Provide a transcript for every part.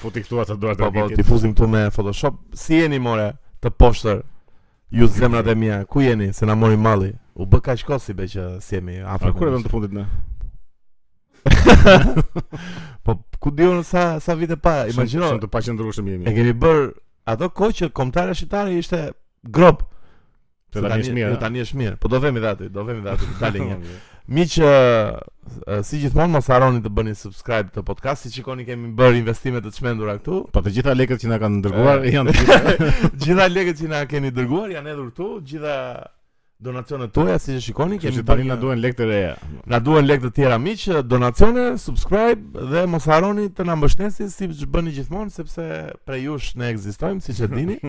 Futi këtu atë duart e Po, t'i fusim këtu me Photoshop. Si jeni more të poshtër? Ju zemrat e mia, ku jeni? Se na mori malli. U bë kaq kohë si be që s'jemi afër. Kur e bëmë të fundit ne. po ku disa disa vite para, imagjino. Shumë të paqëndrueshëm jemi. E kemi bërë ato kohë që kombëtarja shqiptare ishte gropë. Se tani është mirë. Tani është mirë. Po do vemi dhe aty, do vemi dhe aty, dalë një. Miq, si gjithmonë mos harroni të bëni subscribe te podcast-i, si shikoni kemi bërë investime të çmendura këtu. Po të gjitha lekët që na kanë dërguar janë të gjitha. gjitha lekët që na keni dërguar janë hedhur këtu, gjitha donacionet tuaja si e shikoni, kemi tani na duhen lekë të reja. Na duhen lekë të tjera miq, donacione, subscribe dhe mos harroni të na mbështesni siç bëni gjithmonë sepse prej jush ne ekzistojmë, siç e dini.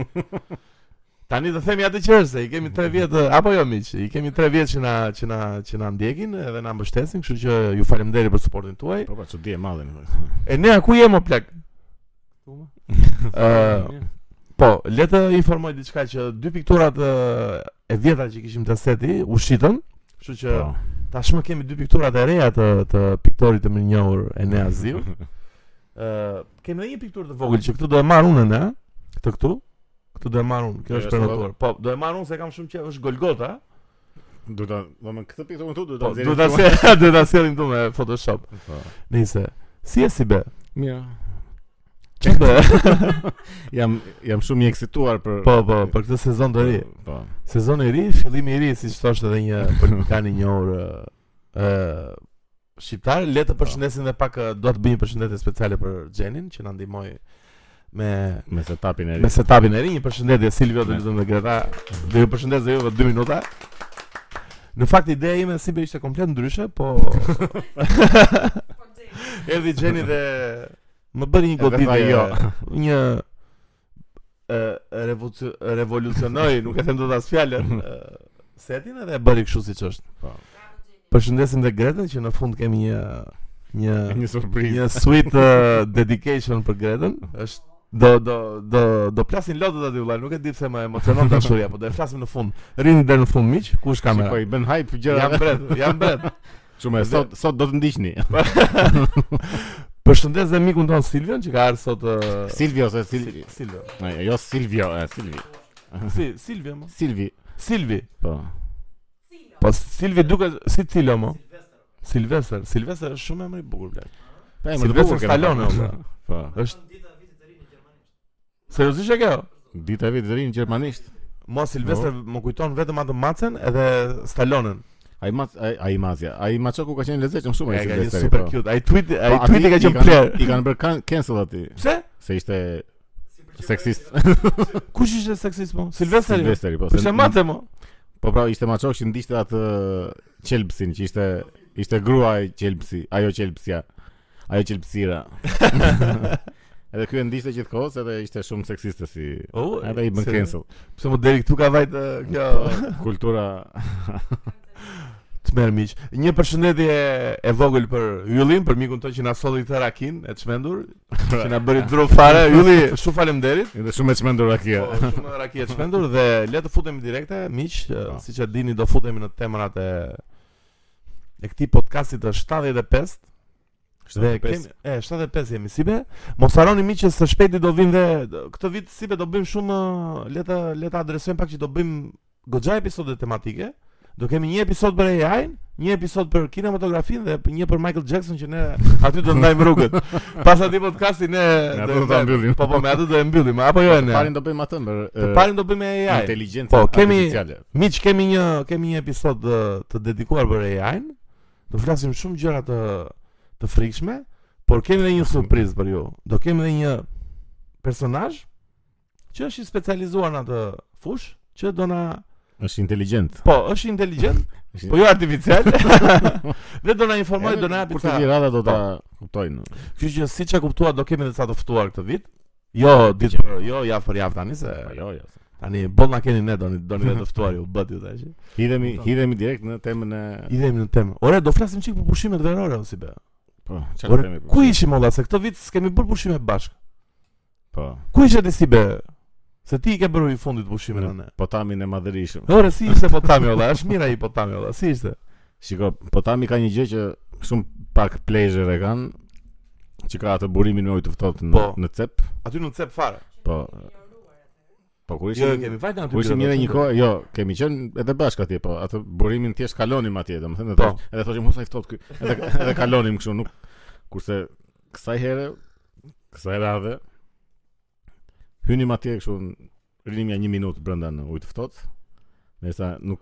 Tani do themi atë që është, se i kemi 3 vjet apo jo miq, i kemi 3 vjet që na që na që na ndjekin edhe na mbështesin, kështu që ju faleminderit për suportin tuaj. Po pra, çudi e madhe. E ne ku jemi o plak? Ë Po, le të të informoj diçka që dy pikturat e, e vjetra që kishim te seti u shitën, kështu që po. tashmë kemi dy pikturat e reja të të piktorit të mirënjohur Enea Ziu. Ë, kemi edhe një pikturë të vogël që këtu do e marr unë ne, këtë këtu. Këtë do e marr unë, kjo është prenotuar. Po, do e marr unë se kam shumë qejf, është Golgota. Do ta, do më këtë pikë këtu do ta nxjerrim. Do ta sjell, do ta sjellim këtu me Photoshop. Po. Nice. Si je si be? Mirë. Çdo. jam jam shumë i eksituar për Po, po, për këtë sezon të ri. Po. Sezon i ri, fillim i ri, siç thoshte edhe një politikan i njohur ë shqiptar, le të përshëndesim dhe pak ë, dua të bëj një përshëndetje speciale për Xhenin që na ndihmoi me Me setupin e ri. me setupin e ri. Një përshëndetje Silvio të Me. lutem dhe Greta. Do ju përshëndes dhe ju për 2 minuta. Në fakt ideja ime si be ishte komplet ndryshe, po erdhi Xheni dhe më bëri një E vetëm goditje, jo. një revolucionoi, nuk e them dot as fjalën. Setin edhe e bëri kështu siç është. Po. Përshëndesim dhe Gretën që në fund kemi një një një surprizë. Një sweet uh, dedication për Gretën. Është do do do do plasin lotët aty vëlla, nuk e di pse më emocionon dashuria, po do e flasim në fund. Rrini deri në fund miq, kush ka më? Po i bën hype gjëra. Jam mbret, jam mbret. Shumë e sot sot do të ndiqni. Përshëndes dhe mikun tonë Silvion që ka ardhur sot Silvio apo Silvi. Silvio. Jo, jo Silvio, e Silvi. Si Silvi mo? Silvi. Silvi. Po. Po Silvi duket si Cilo mo? Silvester. Silvester është shumë emër i bukur blet. Po emër i bukur. Silvester Stallone. Po. Është Seriozisht e ke? Dita e vitit të ri në gjermanisht. Mua Silvester po. më kujton vetëm atë macen edhe Stallonën. Ai mac ai ai macja. Ai maçoku ka qenë lezetshëm shumë ai Silvestri. Ai super po. cute. Ai Tweety ai po, Tweety ka qenë player. I kanë bërë cancel atë. Pse? Se ishte seksist. Kush ishte seksist po? Silvestri. Silvestri po. Pse mace mo? Po pra ishte maçok që ndiqte atë qelbsin që ishte ishte grua ajo qelbsi, ajo qelbsja. Ajo qelbësira. Edhe ky e ndiqte gjithë kohës edhe ishte shumë seksiste si. Oh, edhe i bën se- cancel. Pse më deri këtu ka vajt ë, kjo kultura. Atëherë miq. Një përshëndetje e vogël për Yllin, për mikun tonë që na solli këtë rakin e çmendur, që na bëri dru fare. Ylli, shumë faleminderit. dhe shumë e çmendur rakia. Po, shumë rakie e çmendur dhe le të futemi direkt, miq, ë, Po. siç e dini do futemi në temat e e këtij podcasti të 75. Dhe kemi, e 75 jemi si be. Mos harroni miq që së shpejti do vijmë dhe këtë vit si be do bëjmë shumë le të le të adresojmë pak që do bëjmë goxha episode tematike. Do kemi një episod për ai një episod për kinematografinë dhe një për Michael Jackson që ne aty do ndajmë rrugët. Pas atij podcasti ne do ta mbyllim. Po po, me atë do e mbyllim, apo jo ne. Të parin do bëjmë atë për të parin do bëjmë AI. Inteligjencë po, kemi, artificiale. Miq, kemi një kemi një episod të, të dedikuar për AI-n. Do flasim shumë gjëra të të frikshme, por kemi edhe një surprizë për ju. Do kemi edhe një personazh që është i specializuar në atë fushë, që do na është inteligjent. Po, është inteligjent, po jo artificial. dhe do na informojë, do na japë. Kur të vijë radha do ta po. kuptojnë. Kështu që siç e kuptuat, do kemi edhe ca të ftuar këtë vit. Jo, ditë për, jo, javë për javë tani se. Po, jo, jo. Tani boll na keni ne doni doni të ftuar ju bëti ju tash. Hidhemi, hidhemi direkt në temën e Hidhemi në temë. Ore, do flasim çik për pushimet verore o si be. Po, çfarë kemi? Ku ishim olla se këtë vit s'kemi bërë pushime bashkë. Po. Ku ishe ti si be? Se ti i ke bërë i fundit pushimin ne. Potamin e madhërishëm. Ore, si ishte Potami olla? Është mirë ai Potami olla. Si ishte? Shiko, Potami ka një gjë që shumë pak plazhe e kanë, që ka atë burimin me ujë të ftohtë në, po, në cep. Aty në cep fare. Po. Po kur ishim, jo, kemi vajt aty. Kur ishim një kohë, jo, kemi qenë edhe bashkë atje, po atë burimin thjesht kalonim atje, domethënë edhe po. edhe thoshim u sa i ftohtë këtu. Edhe edhe kalonim kështu, nuk kurse kësaj herë, kësaj radhe hynim atje kështu rrinim nja një minutë brenda në ujë të ftohtë. Nëse nuk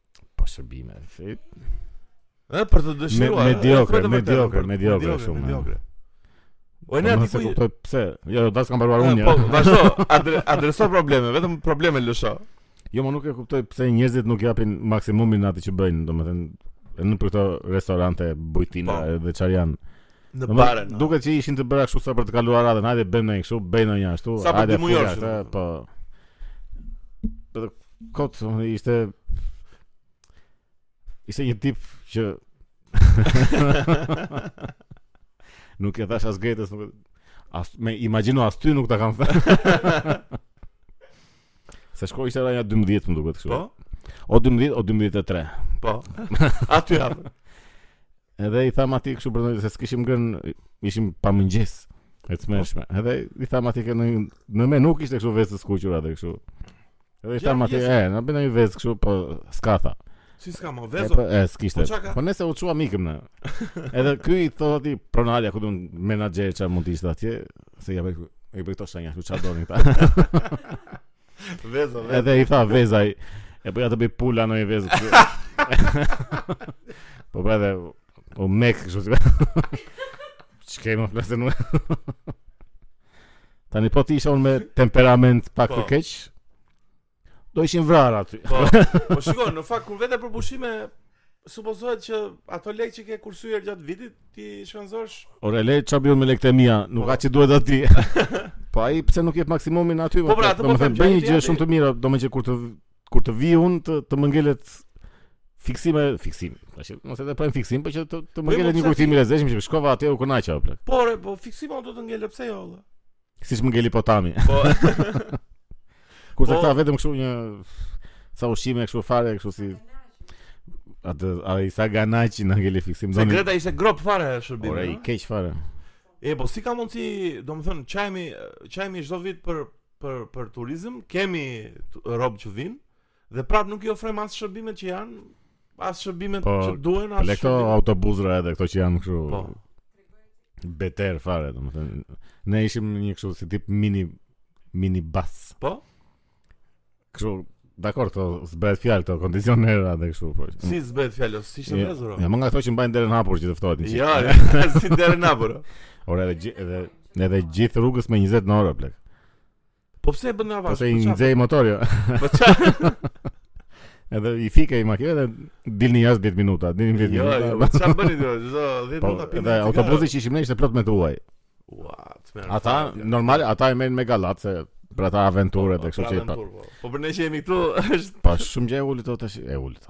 Po shërbime. Ë për të dëshiruar. Mediokre, mediokre, mediokre shumë. Mediokre. O ne aty po kuptoj pse. Jo, jo, s'kam mbaruar unë. Po, vazhdo, adreso probleme, vetëm probleme lësho. Jo, mo nuk e kuptoj pse njerëzit nuk japin maksimumin në atë që bëjnë, domethënë në për këto restorante bujtina po. dhe çfarë janë. Në bare. No. Duket që ishin të bëra kështu sa për të kaluar radhën. Hajde bëjmë ndonjë kështu, bëjmë ndonjë ashtu. Sa për dy mujor. Po. Po kot ishte ishte një tip që nuk e thash as Gretës, nuk as me imagjino as ty nuk ta kam thënë. Se shko ishte rreth 12 më duket kështu. Po. O 12 o 12 e 3. Po. Aty jam. Edhe i tham atij kështu për të ngrënë se s'kishim ngrënë ishim pa mëngjes. E tmerrshme. Po. Edhe i tham atij në në menu ishte kështu vezë të skuqura të kështu. Edhe i tham atij, e, na bën një vezë kështu po s'ka tha. Si s'ka më vezë? Po, e, s'kishte. Po, po nëse u çua mikëm në. Edhe ky i thotë atij pronarja ku do menaxher çfarë mund të ishte atje, se ja bëj i bëj këto shenja, ku çfarë donin ta. Veza, veza. Edhe i tha veza i. E bëja të bëj pula më një vezë. po bëj dhe o mek kështu si. Ç'ke më flasë në. Tani po të isha unë me temperament pak të po. keq. Do ishin vrarë aty. Po, po shikoj, në fakt kur vete për pushime supozohet që ato lekë që ke kursyer gjatë vitit t'i shpenzosh. Ore lekë çfarë bën me lekët e mia, nuk po. ka që duhet aty. po ai pse nuk jep maksimumin aty? Po pra, do të them bëj një gjë shumë të mirë, domethënë kur të kur të vij unë të të më ngelet fiksim e fiksim. Tash mos e të bëjmë fiksim, por që të të më po, ngelet një kujtim i lezetshëm që shkova aty u kënaqa apo. Po, po fiksim do të ngelet pse jo. Siç më ngeli Potami Po Kurse po... këta vetëm këshu një Sa ushqime këshu fare këshu si Atë A i sa saganaki më ngeli fiksim Se Greta ishte grop fare shërbim Ore i keq fare E po si ka mundësi Domethënë qahemi Qahemi çdo vit për Për, për turizm kemi rob që vin Dhe prap nuk i ofrojmë as shërbimet që janë, as shërbimet po, që duhen, as shërbimet. Po, këto autobusa edhe këto që janë kështu. Po. Beter fare, domethënë. Ne ishim në një kështu si tip mini mini bus. Po. Kështu, dakor, që s'bëhet fjalë për kondicionera dhe kështu po. Si s'bëhet fjalë, s'ishte ndezur. Ja, më nga ato që mbajnë derën hapur që të ftohet. Jo, si derën hapur. Ore edhe edhe edhe gjithë rrugës me 20 në orë plak. Po pse e bën ngadalë avash? Po i nxehej motori jo. Po ça? Edhe i fikej makina dhe dilni jashtë 10 minuta, dilni 10 jo, minuta. Jo, jo, po ça bëni do? Çdo 10 po, minuta pinë. Dhe autobusi që ishim ne ishte plot me të huaj. Ua, çfarë? Ata normal, ata e merrin me gallat se për ata aventurë tek kështu që. Po për ne që jemi këtu është Po shumë gjë e ulët tash, e ulët.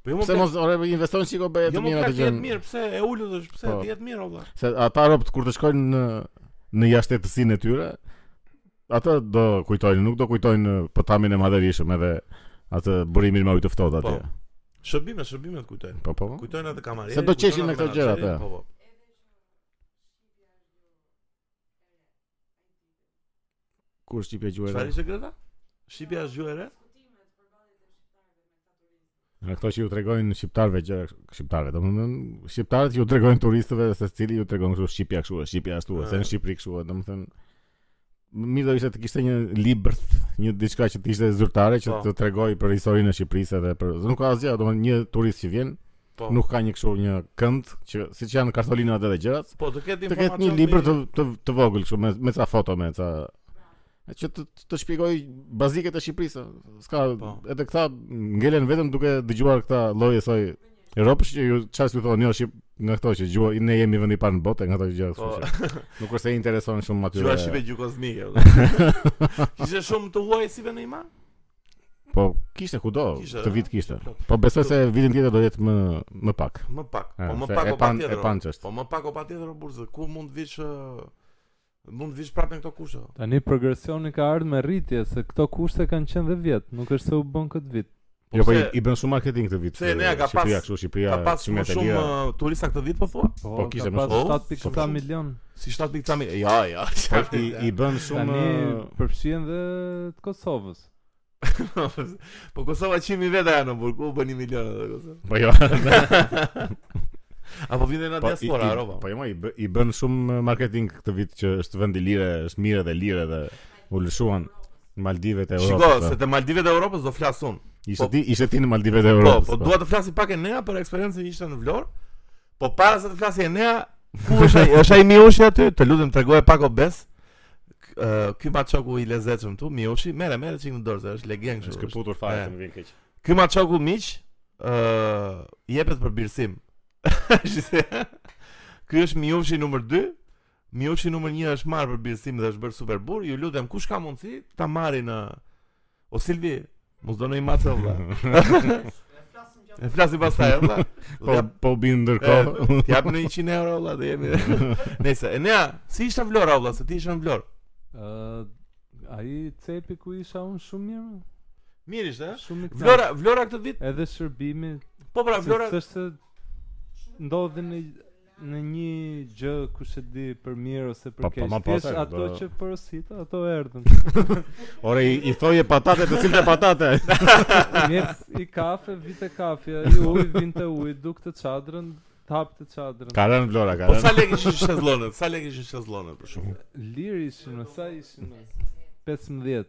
Po jo më pse mos ore investojnë shiko bëhet jo, mirë atë gjë. Jo më mirë, pse e ulët është, pse po. dihet mirë valla. Se ata robt kur të shkojnë në në jashtëtësinë e tyre, ata do kujtojnë, nuk do kujtojnë potamin e madhërishëm edhe atë burimin me ujë të ftohtë atje. Po. Shërbime, shërbime të kujtojnë. Po, po, po. Kujtojnë atë kamarierin. Se do qeshin me këto gjëra atë. Po, po. Kur shqipja gjuhë e re Çfarë ishte Greta? Shqipja është gjuhë e re? Në këto që ju tregojnë shqiptarëve gjë, shqiptarëve, domethënë shqiptarët ju tregojnë turistëve se cili ju tregon kështu shqipja kështu, shqipja ashtu, se në ah. Shqipëri kështu, domethënë mirë do ishte të kishte një libër, një diçka që të ishte zyrtare që po. të tregoj për historinë e Shqipërisë edhe për nuk ka asgjë, domethënë një turist që vjen, Po. Nuk ka një kështu një kënd që siç janë kartolinat edhe gjërat. Po, të ketë informacion. Të ketë një libër të të të vogël kështu me me ca foto me ca që të të shpjegoj bazikët e Shqipërisë. S'ka po. edhe këta ngelen vetëm duke dëgjuar këta lloj e soj i robit që ju çfarë ju thonë, jo shqip nga këto që gjoja ne jemi vendi parë në botë nga këto gjëra kështu. Po. Nuk është se i intereson shumë aty. Gjuha shqipe gjuhë kozmike. Kishte shumë të huaj sivjet andej ma? Po kishte kudo, kishte, këtë vit kishte. Po, po besoj se vitin tjetër do jetë më më pak. Më pak. Po më pak po patjetër. Po më pak po patjetër burzë. Ku mund të vish mund të vish prapë në këto kushte. Tani progresioni ka ardhur me rritje se këto kushte kanë qenë dhe vjet, nuk është se u bënë këtë vit. Po jo, po i bënë shumë marketing këtë vit. Se ne ka pas, kështu Shqipëria, ka pas shumë shumë turista këtë vit po thua? Po, po kishte më shumë. 7.4 milion. Si shtatë pikë ça milion. Jo, jo. Po i i bënë shumë Tani përfshihen dhe të Kosovës. po Kosova ç'imi vetë ajo në burg, u bënë 1 milion edhe Kosova. Po jo. Apo vjen në po, diaspora, Europa. Po jo, i, bë, i bënë shumë marketing këtë vit që është vend i lirë, është mirë dhe lirë dhe u lëshuan në Maldivet e Europës. Shiko, se te Maldivet e Europës do flas unë. Ishe po, ti, ishe ti në Maldivet e po, Europës. Po, po, po. dua të flasi pak Enea për eksperiencën, që ishe në Vlorë. Po para se të flasë Enea, ku është ai? Është ai Miushi aty? Të lutem tregoje pak obes. Ë, Ky maçoku i lezetshëm këtu, Miushi, merre, merre çik në dorë, se është legjendë kështu. Është këputur fare, më vjen keq. Ky maçoku miq, ë, jepet për birësim. Ky është Miushi numër 2. Miushi numër një është marrë për birësim dhe është bërë super burrë, ju lutem, kush ka mundësi, ta marri në... O Silvi, mos do ndonjë mace vlla. E flasim pastaj, vlla. Po, po bie ndërkohë. Të jap një 100 euro, vlla, dhe jemi. Nejse, Enea, si ishte Vlora, vlla, se ti ishe në Vlorë? Uh, ai cepi ku isha unë shumë mirë? Mirë ishte, e? Shumë mirë. Vlora, Vlora këtë vit? Edhe shërbimi. Po, pra, Vlora... Se, se, se, ndodhin në Në një gjë kushedi për mirë ose për keq. Thjesht ato që porosit, ato erdhën. Ore i, i thoje patate të sillte patate. Merrje kafe, vinte kafe, i uj, vinte uj, dukte çadrën, t'hapte çadrën. Ka rënë Vlora, ka rënë. Po sa lekë ishin shezllonët? Sa lekë ishin shezllonët për shkak? Lirë ishin, sa ishin? 15.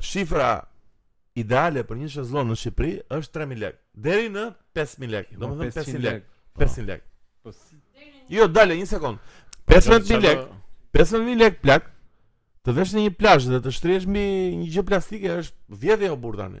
shifra ideale për një shezlon në Shqipëri është 3000 lek. Deri në 5000 lek. Domethënë 500 lek. 500 lek. Po. po si? Jo, dale një sekond. 15000 lek. 15000 lek plak. Të vesh në një plazh dhe të shtrihesh mbi një gjë plastike është vjedhje o burr tani.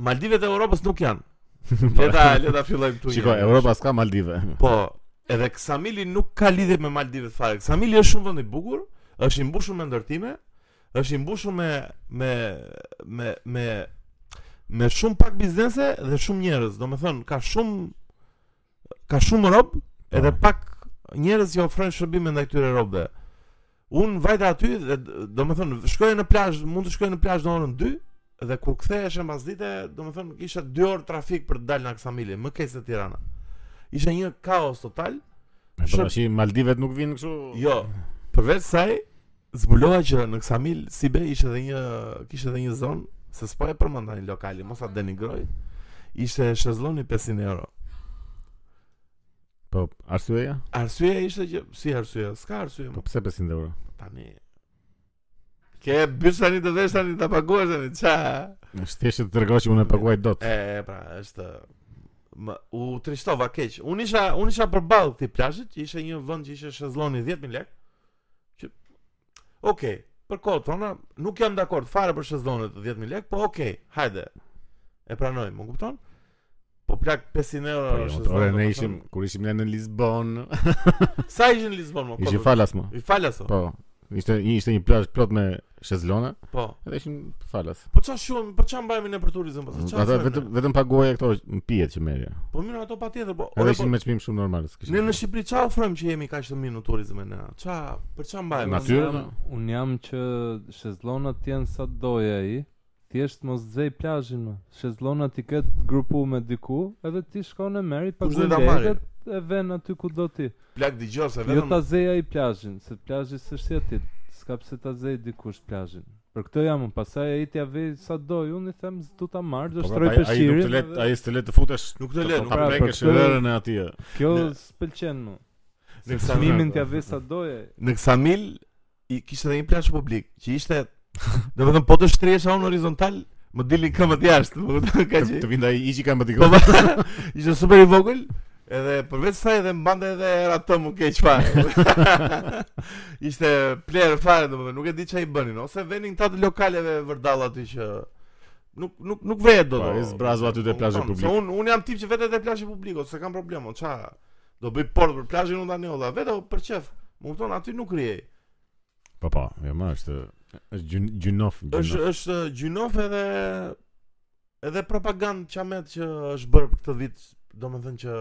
Maldivet e Europës nuk janë. Po. Le ta le ta fillojmë këtu. Shiko, Europa s'ka Maldive. Po, edhe Ksamili nuk ka lidhje me Maldivet fare. Ksamili është shumë vend i bukur, është i mbushur me ndërtime, është i mbushur me me me me me shumë pak biznese dhe shumë njerëz. Domethënë ka shumë ka shumë rob, po. edhe pak njerëz që ofrojnë shërbime ndaj këtyre robëve. Un vajta aty dhe domethën shkoje në plazh, mund të shkoje në plazh në orën 2 dhe kur ktheheshe mbasdite, domethën kisha 2 orë trafik për të dalë nga Ksamili, më keq se Tirana. Ishte një kaos total. Po tash Maldivet nuk vijnë kështu. Jo. Përveç saj, Zbulova që në Ksamil si be ishte edhe një kishte edhe një zonë se s'po e përmend tani lokali, mos ta denigroj. Ishte shezlloni 500 euro. Po, arsyeja? Arsyeja ishte që si arsyeja, s'ka arsye. Po pse 500 euro? Tani Ke bysh tani të vesh tani të paguash tani ça. Është thjesht të tregosh që unë e paguaj dot. E, pra, është më u trishtova keq. Unë isha unë isha përballë këtij plazhit, që ishte një vend që ishte shezlloni 10000 lekë. Që Ok, për kohët tona nuk jam dakord fare për shezlonet 10000 lek, po ok, hajde. E pranoj, më kupton? Po plak 500 euro po, është. Po ne ishim kur ishim ne në Lisbon. Sa ishin në Lisbon më? Ishin falas më. I falas. Po. Ishte ishte një plazh plot me Shezlona? Po. Edhe ishin falas. Po ça shuam, po ça mbajmë ne për turizëm, po ça. Ata vetëm vetëm paguaje këto pijet që merrje. Po mirë ato patjetër, po. Edhe ishin po- me çmim shumë normal, s'kishin. Ne në Shqipëri ça ofrojmë që jemi kaq të mirë në turizëm ne. Ça, për ça mbajmë? Natyrë. Un jam që shezlonat të jenë sa dojë ai. Thjesht mos zej plazhin më. Shezllonat t'i ket grupume diku, edhe ti shkon e merr i paguaj lekët e ven aty ku do ti. Plak dëgjo se jo vetëm Jo ta zej ai plazhin, se plazhi s'është i atij. S'ka pse ta zej dikush plazhin. Për këtë jam unë, pastaj ai t'ia vej sa doj, unë i them s'do ta marr, do po, shtroj pra, peshirin. Ai nuk të let, dhe... ai s'të let të futesh. Nuk të let, nuk pra, prekësh këtë... rërën e atij. Kjo s'pëlqen mu. Në Ksamil t'ia vej sa dojë. Në Ksamil i kishte edhe një plazh publik që ishte domethënë po të shtrihesha unë horizontal më dilin këmbët jashtë, më kupton kaq. Të vinin deri te këmbët i po, këmbët. Po, ishte super i vogël. Edhe përveç kësaj edhe mbante edhe era të më keq fare. ishte plehrë fare domethënë, nuk e di ça i bënin, ose venin këta të lokaleve vërdall aty që nuk nuk nuk vete dot. Po, i zbrazu aty te plazhi publik. Unë un jam tip që vete te plazhi publik, s'e kam problem, on ça. Do bëj raport për plazhin unë tani o lla, vete për qejf. Më kupton aty nuk rrihej. Po po, jo më është është gjyn, gjynah, gjynah. Është është gjynah edhe edhe propagandë qamet që është bërë këtë vit, domethënë që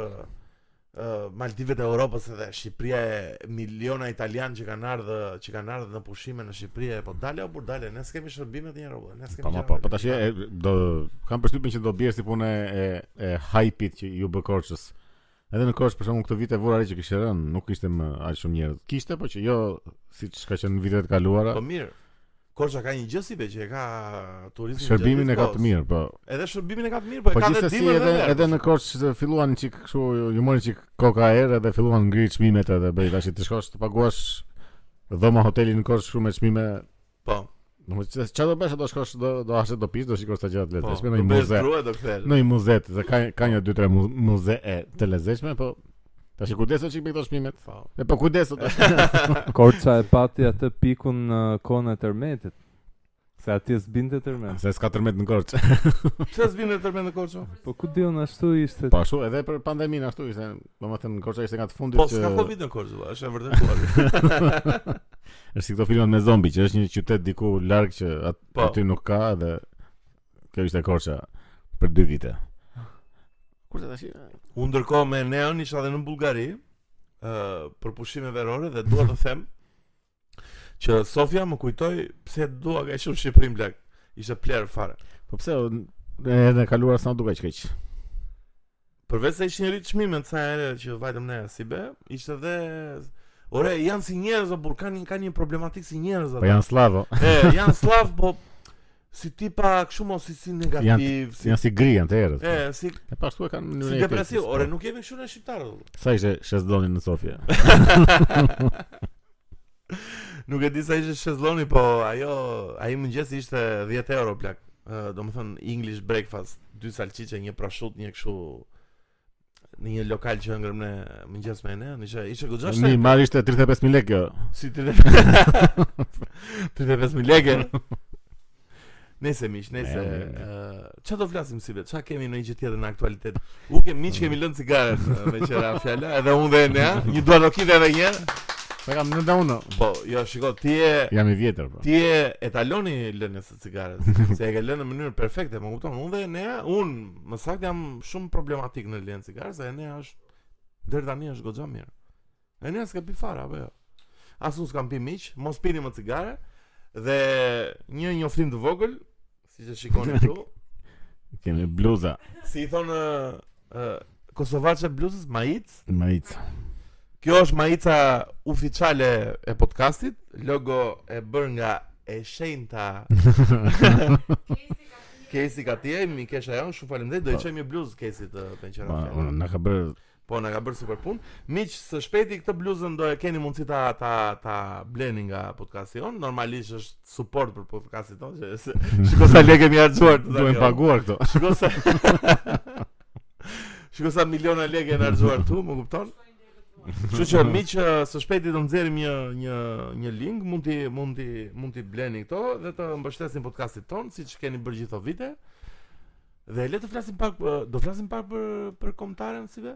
uh, Maldivet e Europës edhe Shqipëria e miliona italianë që kanë ardhë që kanë ardhë në pushime në Shqipëri e po dale po dale ne s'kemi shërbime të njëra po ne s'kemi po po po tash e do kam përshtypjen që do bjerë si puna e hype-it që iu bë Korçës Edhe në Korçë për shembull këtë vit e vura re që kishte rënë, nuk kishte më aq shumë njerëz. Kishte, po që jo siç ka qenë vitet e kaluara. Po mirë. Korça ka një gjë si veç që e ka turizmin shërbimin e ka të mirë, po. Edhe shërbimin e ka të mirë, po e po ka edhe dimër edhe edhe, edhe në Korçë filluan çik kështu, iu mori çik koka erë edhe filluan ngri çmimet edhe pra tashi të shkosh të paguash dhoma hoteli në Korçë shumë me çmime Po. Nuk e di çfarë do bësh, do shkosh do do hash do pish, do shikosh ca gjëra të po, lezetshme në një muze. Po, do kthesh. Në një muze, se ka ka një dy tre muze të lezetshme, po tash kujdeso çik me këto çmimet. Po. E po kujdeso tash. Korça e pati atë pikun në kohën e tërmetit. Se atje s'binte tërmet. Se s'ka tërmet në Korçë. Pse s'binte tërmet në Korçë? Po ku di unë ashtu ishte. Po ashtu edhe për pandeminë ashtu ishte. Domethënë, Korça ishte nga të fundit po, që... Po, s'ka Covid në Korçë, ba, është e vërdetuar. është si këto filmat me zombi, që është një qytet diku larg që at po. aty nuk ka dhe... Kjo ishte Korça për dy vite. Kurse tash unë ndërkohë me Neon isha edhe në Bullgari, ë uh, për pushime verore dhe dua të them Që Sofia më kujtoi pse e dua kaq shumë Shqipërinë plak. Ishte plehrë fare. Po pse ne herën e kaluar s'na duk aq keq. Përveç se ishin rrit çmimet ça herë që vajtëm ne si be, ishte dhe Ore, janë si njerëz o burr, kanë kanë një problematikë si njerëz ata. Po janë sllavë. E, janë sllav, po si tipa kështu mos si, si negativ, janë, si janë si gri janë të errët. E, po. si e pa ashtu e kanë në si depresiv, ore nuk jemi kështu ne shqiptarët. Sa ishte shezlongu në Sofia? nuk e di sa ishte shezlongu, po ajo ai mëngjes ishte 10 euro plak. Uh, domethënë English breakfast, dy salçiçe, një proshutë, një kshu në një lokal që ëngrëm në mëngjes me ne, nejse ishte goxha shtrenjtë. Mi marr ishte 35000 lekë kjo. Si 35000 lekë. Nejse miq, nejse ç'a do flasim si vetë, ç'a kemi ndonjë gjë tjetër në aktualitet. U kemi miq kemi lënë cigaren meqë ra fjala, edhe unë dhe Enea, një duar do kitë edhe një. Sa kam lënë unë? Po, jo, shiko, ti je Jam i vjetër, po. Ti je etaloni i lënies së cigares. Se e ke lënë në mënyrë perfekte, po kupton? Unë dhe Enea, unë më saktë jam shumë problematik në lënien e cigares, se Enea është deri tani është goxha mirë. Enea s'ka pi fare apo jo? As unë s'kam pi miq, mos pini më cigare. Dhe një njoftim të vogël, siç e shikoni këtu. Kemi bluza. Si i thonë Kosovarçe bluzës Maic. Maic. Kjo është majica ufiçale e podcastit, logo e bërë nga e shenjta. Kesi ka ti, mi kesh ajo, shumë faleminderit. Do i po. çoj një bluzë Kesi të premten. Po, na ka bër Po na ka bër super punë. Miq, së shpejti këtë bluzën do e keni mundësi ta ta ta bleni nga podcasti jonë. Normalisht është support për podcastin tonë që se shiko sa lekë kemi harxhuar të duhen paguar këto. Shiko sa Shiko sa miliona lekë kemi harxhuar këtu, më kupton? Kështu që miq, së shpejti do nxjerrim një një një link, mund t'i mund t'i mund t'i bleni këto dhe të mbështesni podcastin tonë siç keni bërë gjithë këto vite. Dhe le të flasim pak do flasim pak për për kombëtaren si be?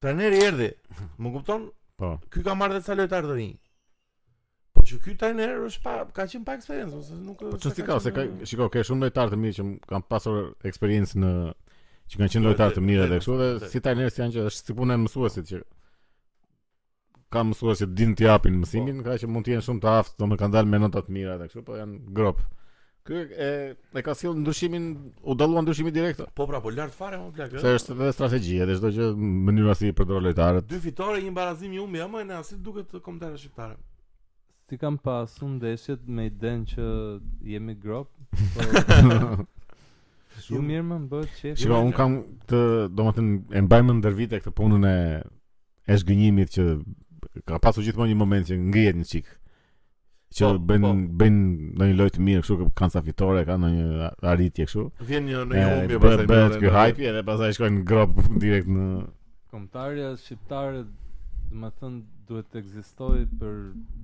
Trajneri erdhi, më kupton? Po. Ky ka marrë dhe ca lojtarë të rinj. Po që ky trajner është pa ka qenë pa eksperiencë ose nuk është. Po çfarë ka se ka shiko ke shumë lojtarë të mirë që kanë pasur eksperiencë në që kanë qenë lojtarë të mirë edhe kështu dhe si trajner s'janë që është si puna e mësuesit që ka mësues që din të japin mësimin, po. ka që mund të jenë shumë të aftë, domethënë kanë dalë me nota të mira edhe kështu, po janë grop. Ky e e ka sjell ndryshimin, u dallua ndryshimi direkt. Po pra, po lart fare më plak. Se është edhe strategji, edhe çdo gjë mënyra si i përdor lojtarët. Dy fitore, një barazim një humbje, ama ne as s'duket kombëtare shqiptare. Se i kam parë ndeshjet me idenë që jemi grop, po shumë mirë më bëhet qejfi. Shiko, un kam të, domethënë e mbaj mend ndër vite këtë punën e e zhgënjimit që ka pasur gjithmonë një moment që ngrihet një çik. Që po, bën po. bën ndonjë lojë të mirë, kështu që kanë ca fitore, kanë ndonjë arritje kështu. Vjen një në një humbje pastaj. Bëhet ky hype edhe pastaj shkojnë grop direkt në Kombëtarja shqiptare domethën duhet të ekzistojë për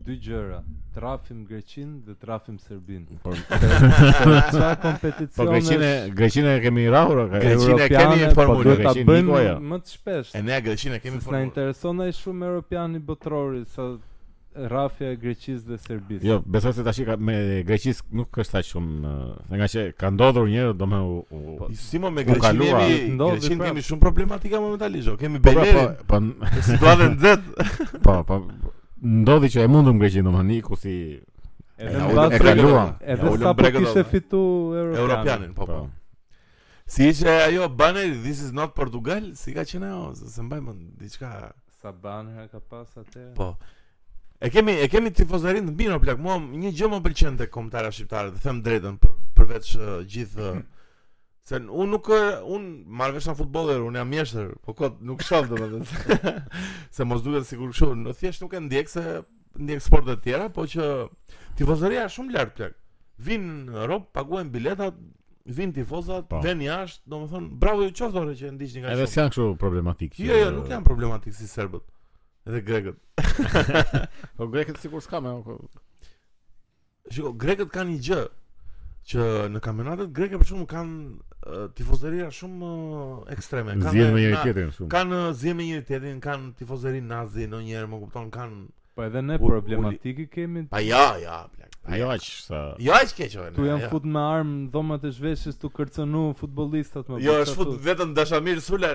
dy gjëra, t'rrafim Greqinë dhe t'rrafim Serbinë. Po çfarë kompeticioni? Po Greqinë e Greqinë e kemi rrahur, ka Greqinë e kemi në formulë, po duhet ta bëjmë më të shpesh. E ne Greqinë e kemi në formulë. S'na intereson aq shumë europiani botërori sa rrafja e Greqisë dhe Serbisë. Jo, besoj se tash me Greqinë nuk është aq shumë, se nga që ka ndodhur një herë, domethënë u, u po, si më, me Greqinë kemi, Greqinë kemi shumë problematika momentalisht, kemi po, po, Belerin. Po, po, po, situatën nxit. Po, po, ndodhi që e mundëm Greqinë domethënë iku si edhe në bazë e kaluam. Edhe sapo kishte fitu Europianin, po, po. Si ishte ajo banner, this is not Portugal, si ka qenë ajo, s'e mbaj mend diçka Sa banera ka pas atë? Po. E kemi e kemi tifozerinë të mirë plak. Mua një gjë më pëlqen tek kombëtarja shqiptare, të them të drejtën për përveç uh, gjithë uh, se unë nuk un marr vesh nga futbolli, unë jam mjeshtër, po kot nuk shoh domethënë. se mos duket sikur kështu, në thjesht nuk e ndjek se ndjek sporte të tjera, po që tifozëria është shumë lart plak. Vijnë robt, paguajnë biletat, vijnë tifozat, po. venë jashtë, domethënë bravo ju qoftë ore që ndiqni nga. Edhe s'janë kështu problematikë. Jo, jo, nuk janë problematikë si serbët. Edhe grekët. po grekët sikur s'ka më. Shiko, grekët kanë një gjë që në kampionatet greke për shembull kanë tifozeri shumë ekstreme. Kanë zënie me njëri-tjetrin shumë. Kanë zënie me njëri-tjetrin, kanë tifozeri nazi ndonjëherë, më kupton, kanë Po edhe ne problematikë kemi. Pa ja, ja, plak. Pa ja që sa. Ja që keq ojë. Ty janë fut me armë në dhomat e zhveshjes tu kërcënu futbollistat më. Jo, është fut vetëm Dashamir Sula.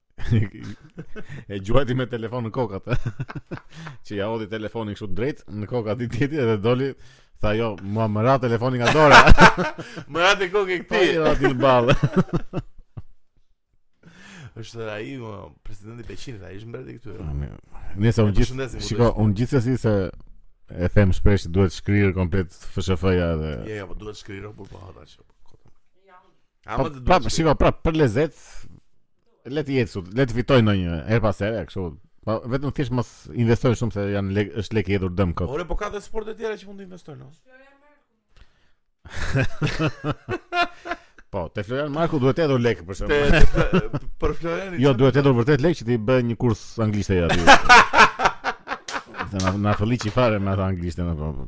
e gjuajti me telefon në kokat që ia hodhi telefonin kështu drejt në kokat të tjetrit edhe doli tha jo mua më ra telefoni nga dora më ra te koka e këtij pa jo ati balë është ai më presidenti i Peqinit, ai është mbreti këtu. Nejse, unë gjithë, shiko, unë gjithsesi se e them shpesh duhet shkrirë komplet FSHF-ja dhe Jo, jo, po duhet shkrirë por po ata që. Ama duhet. Prapë, shiko, prapë për lezet le të jetë sot, le të fitoj ndonjë herë pas here, kështu. Po vetëm thjesht mos investojnë shumë se janë lek, është lek i hedhur dëm kot. Ore, po ka dhe sporte të tjera që mund të investojnë, no? po, te Florian Marku duhet hedhur lekë për shkak. Për Florian. Jo, duhet hedhur vërtet lekë që t'i bëjë një kurs anglisht aty. Në na fëlliqi fare me atë anglishtën apo.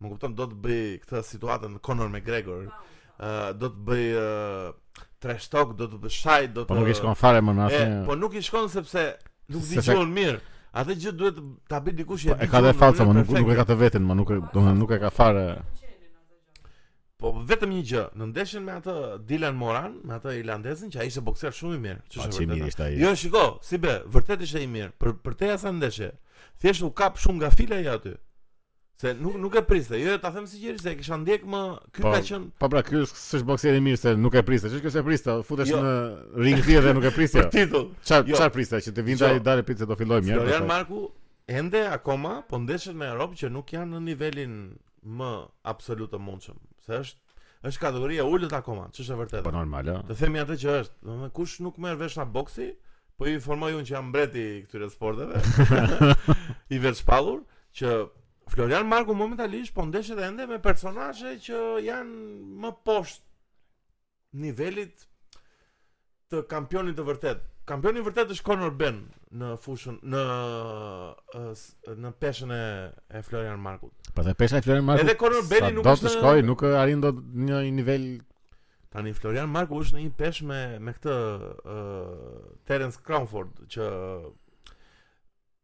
Më kupton, do të bëjë këtë situatën Conor McGregor. Ë uh, do të bëjë uh, trash talk, do të bëjë shajë, do të Po nuk i shkon fare më në atë. Po nuk i shkon sepse nuk di gjuhën mirë. Atë gjë duhet ta bëjë dikush që po, e ka dhe false, më nuk nuk e ka të vetën, më nuk e do të nuk e ka fare. Po vetëm një gjë, në ndeshjen me atë Dylan Moran, me atë irlandezin që ai ishte boksier shumë i mirë, ç'është po, vërtet. Ishte ai. Jo, shiko, si be, vërtet ishte i mirë për përtej asaj ndeshje. Thjesht u kap shumë nga fillimi aty. Se nuk nuk e priste. Jo, ta them sinqerisht se e kisha ndjek më ky po, ka qen Po pra, ky është s'është boksier i mirë se nuk e priste. Ç'është kjo s'e priste? Futesh jo. në ring ti dhe nuk e priste. Për titull. Çfarë jo. çfarë priste që të vinte ai dalë pizza do filloj mirë. Florian Marku ende akoma po ndeshet me Europë që nuk janë në nivelin më absolut të mundshëm. Se është Është kategoria e ulët akoma, ç'është e vërtetë. Po normal, ëh. Të themi atë që është, domethënë kush nuk merr vesh nga boksi, po i informoj unë që jam mbreti i këtyre sporteve. I vetëshpallur që Florian Marku momentalisht po ndeshet ende me personazhe që janë më poshtë nivelit të kampionit të vërtet. Kampioni i vërtet është Conor Ben në fushën në në peshën e e Florian Markut. Po dhe pesha e Florian Markut. Edhe Conor Ben nuk do të shkojë, nuk arrin dot në nivel tani Florian Marku është në një peshë me me këtë uh, Terence Crawford që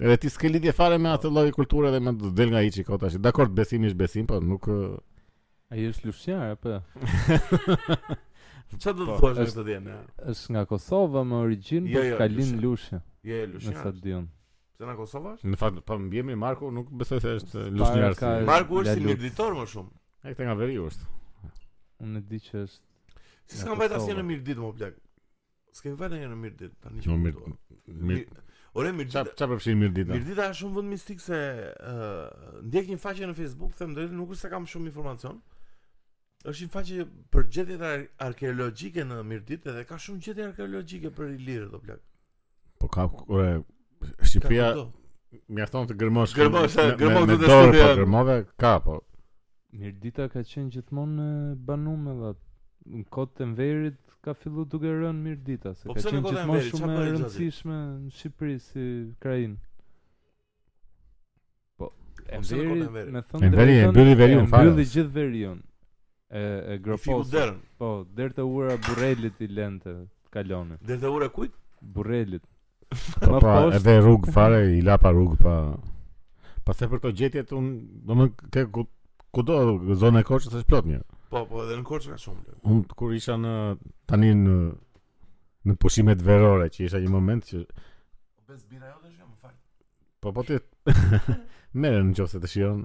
Edhe ti s'ke lidhje fare me atë lloj kulture dhe më del nga hiçi kot tash. Dakor, besimi është besim, po nuk Ai është lushnjar apo? Çfarë do të po, thuash me këtë djem? Është nga Kosova me origjinë, jo, po jo, ka lind Lushnjë. Jo, jo, Lushnjë. Në stadion. Pse nga Kosova është? Në fakt, po mbiemri Marku, nuk besoj se është lushnjar. Marku është si mirditor më shumë. Ai këta nga veriu është. Unë di që është Si s'kam vajtë asnjëherë në Mirditë o plak S'kam vajt ndonjëherë në Mirdit, tani që. Në Mirdit. Mir... Ore Mirdita. Çfarë çfarë përfshin Mirdita? Mirdita është shumë vend mistik se ë uh, ndjek një faqe në Facebook, them drejtë, nuk është se kam shumë informacion. Është një faqe për gjetjet ar arkeologjike në Mirdit dhe ka shumë gjetje arkeologjike për Ilirët o plak. Po ka ore Shqipëria mjafton të gërmosh. Gërmosh, gërmosh të shtuaj. Po gërmove ka po. Mirdita ka qenë gjithmonë e banume edhe në kohë të Enverit ka fillu duke rënë Mirdita, se po ka qenë gjithmonë shumë e rëndësishme në Shqipëri si krahinë. Po, po Enveri, me thënë Enveri, e mbylli veriun, fare. Mbylli gjithë veriun. E, e groposi. Po, deri te ura Burrelit i lente, t'kalonin. Deri te ura kujt? Burrelit. Po Më pa, poshtë- edhe rrugë fare, i la pa rrugë pa. Pastaj për këto gjetjet un, domethënë ke ku kudo zona e Korçës është plot mirë. Po, po, edhe në Korçë ka shumë. bler. Un kur isha në tani në në pushimet verore që isha një moment që Besoj birra jote është më fal. po po ti merre në qoftë se të shijon.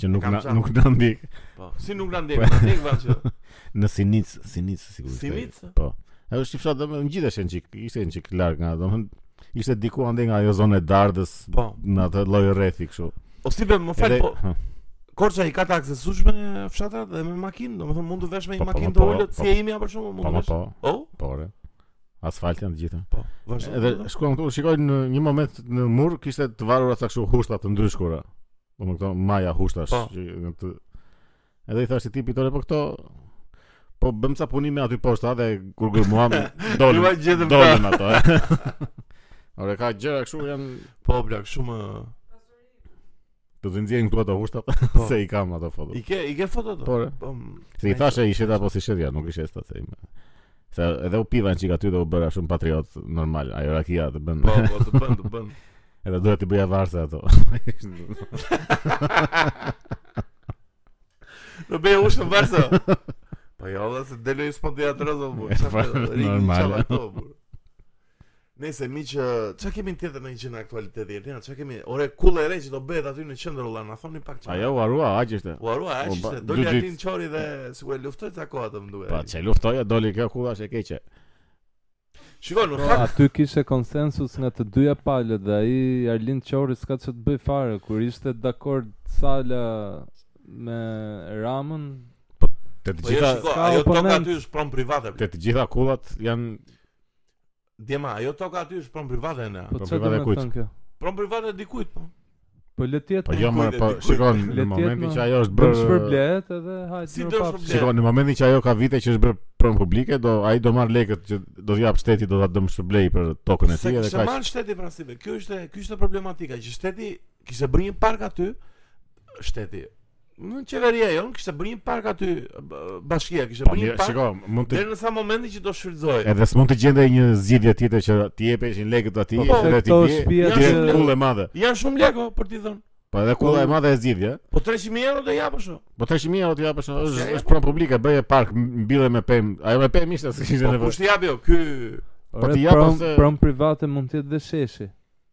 Që nuk na nuk na ndjek. Po, si nuk na ndjek, na ndjek valla. Në Sinic, Sinic sigurisht. Sinic? Po. Edhe është fshat domethënë ngjiteshe një çik, ishte një çik larg nga domethënë ishte diku andej nga ajo zonë e Dardës, po, në atë lloj rrethi kështu. O si më fal po. Korça i ka të aksesueshme fshatrat dhe me makinë, domethënë mund të vesh me një po, po, makinë të po, ulët si e imi apo shumë mund të vesh. Po, po. Oh? Po. Por. Asfalt janë të gjitha. Po. Vazhdo. Edhe shkuam këtu, shikoj në një moment në mur kishte të varura ca kështu heshta të ndryshkura. Po më këto maja hushtash po. që në të Edhe i thashë atij tipit tore po këto po bëmë ca punime aty poshtë a dhe kur gërmuam dolën. Ju gjetëm dolën ato. Ora ka gjëra kështu janë po blaq shumë Do të nxjerrim këtu ato hushtat po. se i kam ato foto. I ke i ke foto ato. Por. Po, si i thashë i shita apo s'i shita, nuk i shita se ime. Se edhe u piva një çikë aty dhe u bëra shumë patriot normal. Ajo rakia të bën. Po, po, të bën, të bën. Edhe duhet t'i bëja varëse ato. Do bëje hushtën varëse. Po jo, dhe se deloj s'po të jatë rëzë, bu. Normal. Nëse mi që, çfarë kemi tjetër në një qenë aktualitet dhe jetina, çfarë kemi, ore, kulla e re që do bëhet aty në qendër vlla, na thoni pak çfarë... Ajo, u harrua, aq ishte. U harrua, aq ishte, doli aty Qorri dhe, sikur e luftoi ca kohë atë mduhe. Po, ç'e luftoi, doli kjo kullë është e keqe. Shiko, në fakt aty kishe konsensus nga të dyja palët dhe ai Arlind Qorri s'ka ç'të bëj fare kur ishte dakord Sala me Ramën. Po te të po, gjitha shiko, ajo toka aty është pronë private. Te të gjitha kullat janë Djema, ajo toka aty është pronë private ne. Po çfarë do të thonë kjo? Pronë private e dikujt po. Po le të jetë. Po jo më, po shikon në momentin që ajo është bërë. Do shpërblehet edhe hajt si në pap. Shikon në momentin që ajo ka vite që është bërë pronë publike, do ai do marr lekët që do t'i jap shteti do ta dëmshpërblej për tokën e tij edhe kaq. S'e merr shteti pra si. Kjo ishte, kjo ishte problematika që shteti kishte bërë një park aty shteti. Në qeveria jo, kishte bërë një park aty bashkia, kishte po, bërë një park. Shiko, mund të derisa momenti që do shfrytëzohej. Edhe s'mund të gjendej një zgjidhje tjetër që t'i jepeshin lekët aty, po, edhe t'i bie. Janë shumë kullë madhe. Janë shumë lekë për t'i dhënë. Po edhe kulla e po. madhe e zgjidhje. Po 300000 euro do japësh. Po 300000 euro do japësh, është është pronë publike, bëje park mbille me pemë. Ajo me pemë ishte se kishte po, nevojë. Po t'i japi, ky. Po t'i japi se pronë private mund të jetë dhe sheshi.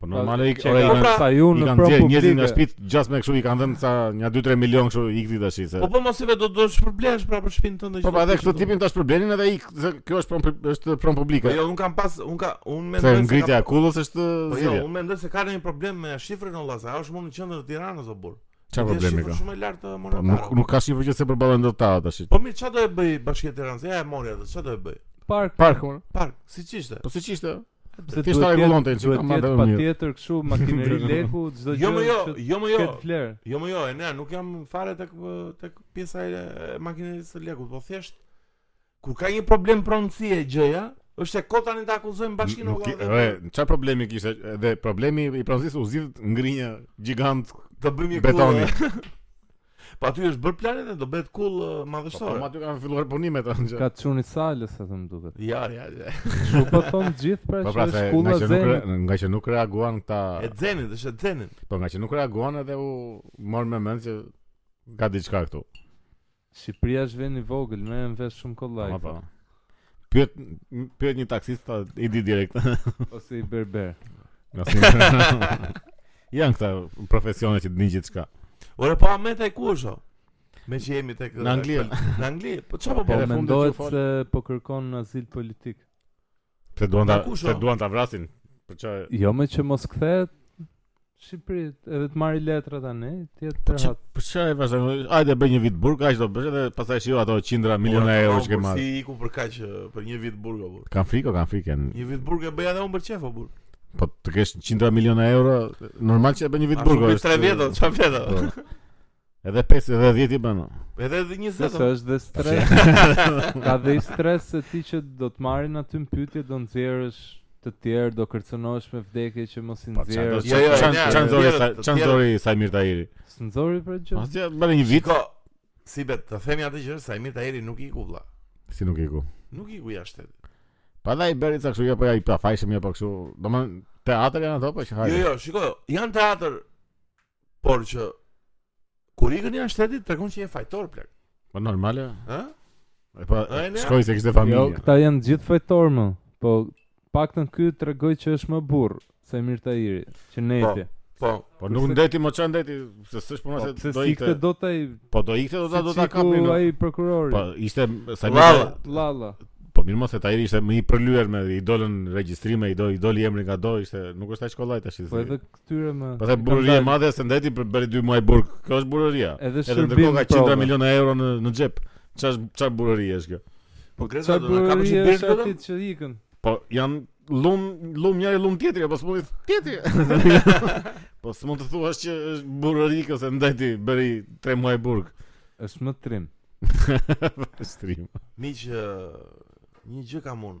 Po normale i kanë dhënë sa ju në pronë publike. Njerëzit nga shtëpitë gjasë me kështu i kanë dhënë sa nja 2-3 milion kështu i këti tash se. Po po mos i vetë do të shpërblesh pra për shtëpinë tënde. Po pa edhe këtë tipin ta shpërblenin edhe ik, se kjo është pronë është pronë publike. Po jo, un kam pas, un ka un mendoj se ngritja e kullës është Po jo, un mendoj se ka ndonjë problem me shifrën o vlla, sa është mund në qendër të Tiranës o burrë. Çfarë problemi ka? Shumë e lartë uh, monetare. Po nuk nuk ka shifrë që s'e përballojnë dot ata tash. Po mirë, çfarë do e bëj bashkia Tiranës? Ja e mori atë, çfarë do e bëj? Park. Park. Park. Siç ishte. Po siç ishte. Pse ti s'e rregullon ti? Duhet të jetë patjetër kështu makineri leku çdo jo, gjë. Jo, jo, jo, jo, jo. Fler. Jo, jo, e ne nuk jam fare tek tek pjesa e makinerisë së lekut, po thjesht kur ka një problem pronësie gjëja, është e kotë tani ta akuzojmë bashkinë e vëllazërit. Ëh, çfarë problemi kishte? Dhe problemi i pronësisë u zgjidh ngri një gjigant të bëjmë një betonit. Po aty është bërë plani dhe do bëhet kullë uh, madhështore. Po aty kanë filluar punimet atë gjë. Ka çuni Salës atë më duket. Ja, ja, ja. Ç'u po thon gjithë pra Po që pra se është nga kulla që nuk Zenit. re- nga që nuk reaguan E këta, Zenit, është e Zenit. po nga që nuk reaguan edhe u mor me mend që ka diçka këtu. Shqipëria është vend i vogël, merren vesh shumë kollaj. Po, po. Pyet pyet një taksist ta i di direkt. Ose një berber. Nga si. Janë këta profesione që dinë gjithçka. Ore po Ahmetaj ku është? o? Meqë jemi tek Në Angli. Në Angli. Po çfarë po Po Edhe bën? fundit mendohet që fol- se po kërkon azil politik. Se duan ta Nga kush, pse o? duan ta vrasin? Për çfarë? Jo më që mos kthehet Shqipëri edhe të marrë letra tani, të jetë po rehat. Po çfarë e vazhdon? Hajde bëj një vit burg, aq do bësh edhe pastaj shijo ato qindra po, miliona euro që ke marrë. Si iku për kaq për një vit burg apo? Kanë frikë, kanë frikë. Një vit burg e bëj edhe unë për qejf apo? Po të kesh qindra miliona euro, normal që e bën një vit burg. Po 3 vjet, çfarë vjet? Edhe 5 edhe 10 i bën. Edhe 20. Se është dhe stres. ka dhe stres se ti që do të marrin aty në pyetje do nxjerrësh të tjerë, do kërcënohesh me vdekje që mos i po, nxjerrësh. Jo, jo, ça ça nxori, ça nxori Saimir Tahiri. S'nxori për gjë. Po ja bëri një vit. Si bëhet, të themi atë gjë Saimir Tahiri nuk iku vlla. Si nuk iku? Nuk iku jashtë. Po dhe ai bëri sa kështu, jo po ja i pafajshëm, jo po kështu. Domethënë teatër janë ato po që hajë. Jo, jo, shiko, janë teatër Por që kur ikën jashtë shtetit tregon që je fajtor plak. Po normale. Ë? E pa e, e shkoi se kishte jo, familje. Jo, këta janë gjithë fajtorë më. Po të paktën ky tregoi që është më burrë Saimir Tahiri, që po, ndenji. Po, po, po nuk ndenji më ça ndenji, se s'është puna po, se do ikte. Po do të Po do ikte do ta do ta kapnin. Po ai prokurori. Po ishte sa më Llalla. Llalla. Po mirë mo se ai ishte më i përlyer më i dolën regjistrime, i do i doli emri ngado, ishte nuk është aq kollaj tash. Po edhe këtyre më. Po dhe burrëri e madhe se ndenji po bëri 2 muaj burg. Kjo është burrëria. Edhe, Edhe ndërkohë ka qindra miliona euro në në xhep. Çfarë çfarë burrëri është kjo? Po Greza do na ka bërë një burg këtu. Çfarë që ikën? Po janë llum llum njëri llum tjetri apo s'mund të tjetri. po s'mund të thuash që është burrëri kjo se ndenji bëri 3 muaj burg. Është më trim. Është trim. Miq, një gjë kam unë.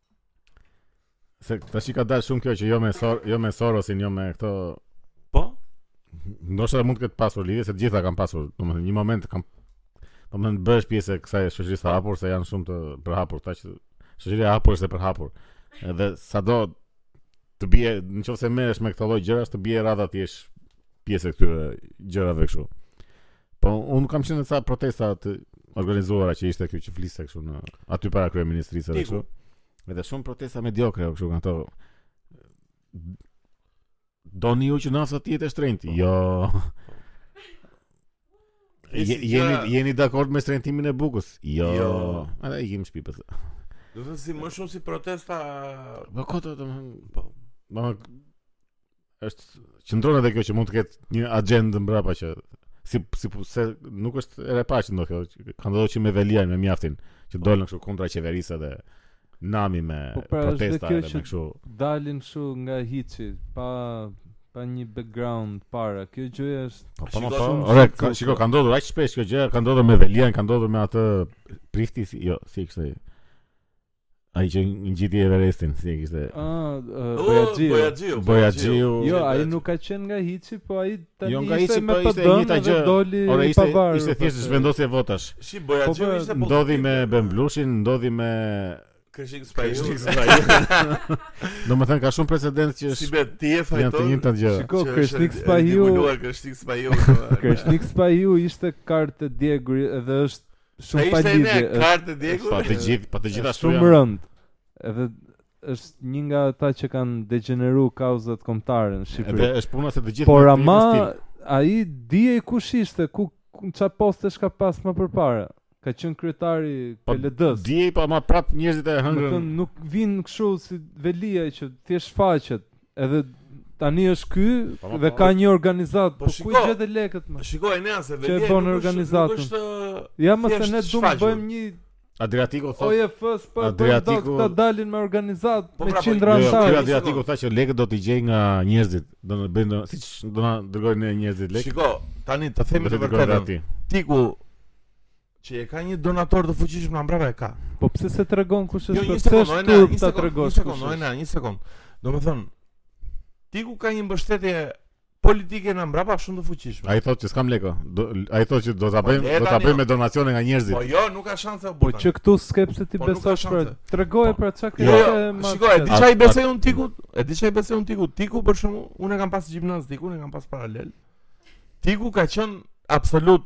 Se tashi ka dalë shumë kjo që jo me sor, jo me Sorosin, jo me këto. Po. Ndoshta mund të ketë pasur lidhje, se të gjitha kanë pasur, domethënë një moment kanë domethënë bëhesh pjesë e kësaj shoqërisë të hapur se janë shumë të përhapur, tha që shoqëria e hapur është e përhapur. Edhe sado ti, nëse merresh me këto lloj gjërash, të bie radha të jesh pjesë e këtyre gjërave kështu. Po unë kam qenë në ca protesta të organizuara që ishte kjo që fliste kështu në aty para kryeministrisë edhe kështu. Edhe shumë protesta mediokre kështu kanë ato. Doni ju që nafta të jetë e shtrenjtë. Jo. Je, jeni jeni dakord me shtrenjtimin e bukës? Jo. jo. Ata i kim shpipës. Do të thotë si më shumë si protesta. Po kot do të më. Po. Ma është qëndron edhe kjo që mund të ketë një axhendë mbrapa që si si po, se nuk është e pa që ndodhë kjo. Ka ndodhur që me Velian me Mjaftin që po. dolën kështu kundra qeverisë dhe nami me po, pra, protesta edhe me kështu. Dalin kështu nga hiçi pa pa një background para. Kjo gjë është po po po. Ora, ka shiko ka ndodhur aq shpesh kjo gjë, ka ndodhur me Velian, ka ndodhur me atë Prifti, jo, si kështu. Ai që ngjiti Everestin, si e kishte. Ah, Bojaxhiu. Bojaxhiu. Bojaxhiu. Jo, ai nuk ka qenë nga hiçi, po ai tani jo, ishte me PD po dhe gjë. doli Ora, ishte, pavarë. Ishte thjesht po, zhvendosje votash. Si Bojaxhiu po, ishte po. Ndodhi me Ben Blushin, ndodhi me Kreshnik Spahiu. Domethënë ka shumë precedent që është. Si be ti e fajton. Janë të njëjtat gjë. Shiko Kreshnik Spahiu. Kreshnik Spahiu. Kreshnik Spahiu ishte kartë e djegur dhe është Shumë pa ishte lidhje. një kartë e djegur. Po të gjithë, po të gjitha Shumë janë. rënd. Edhe është një nga ata që kanë degjeneru kauzat kombëtare në Shqipëri. Edhe është puna se të gjithë. Por janë të ama njëjtin stil. ai dihej kush ishte, ku ku- ça postesh ka pas më përpara. Ka qenë kryetari i Po, KLD-s. Dihej po ama prap njerëzit e Do të hëngrën. thënë, nuk vin kështu si Veliaj që thjesht faqet. Edhe tani është ky po, po, dhe po. ka një organizat, po, ku i gjeti lekët më? Shiko edhe as Veliaj s'e bën organizatën. Është... Ja më se ne duam të bëjmë një Adriatiku thotë. Oje fës po Adriatiku do të dalin me organizat po, me pra, qindra anëtarë. Jo, jo, Adriatiku tha që lekët do t'i gjej nga njerëzit, do të bëjnë siç do na dërgojnë njerëzit lekë. Shiko, tani të themi të vërtetën. Tiku Që e ka një donator të fuqishëm nga mbrapa e ka. Po pse s'e tregon kush është? Jo, një sekond, ojna, një sekond, një sekond, ojna, një sekond. Domethënë, Tiku ka një mbështetje politike nga mbrapa shumë të fuqishme. Ai thotë që s'kam lekë. Ai thotë që do ta po, bëjmë, do ta bëjmë me donacione nga njerëzit. Po jo, nuk ka shanse apo. Po që këtu skepse ti po, besosh për. Tregoje po. për ça ke. Jo, shiko, e di ça i besoj un Tikut, e di ça i besoj un Tikut. Tiku për shkakun, unë kam pas gjimnaz Tikun, unë kam pas paralel. Tiku ka qenë absolut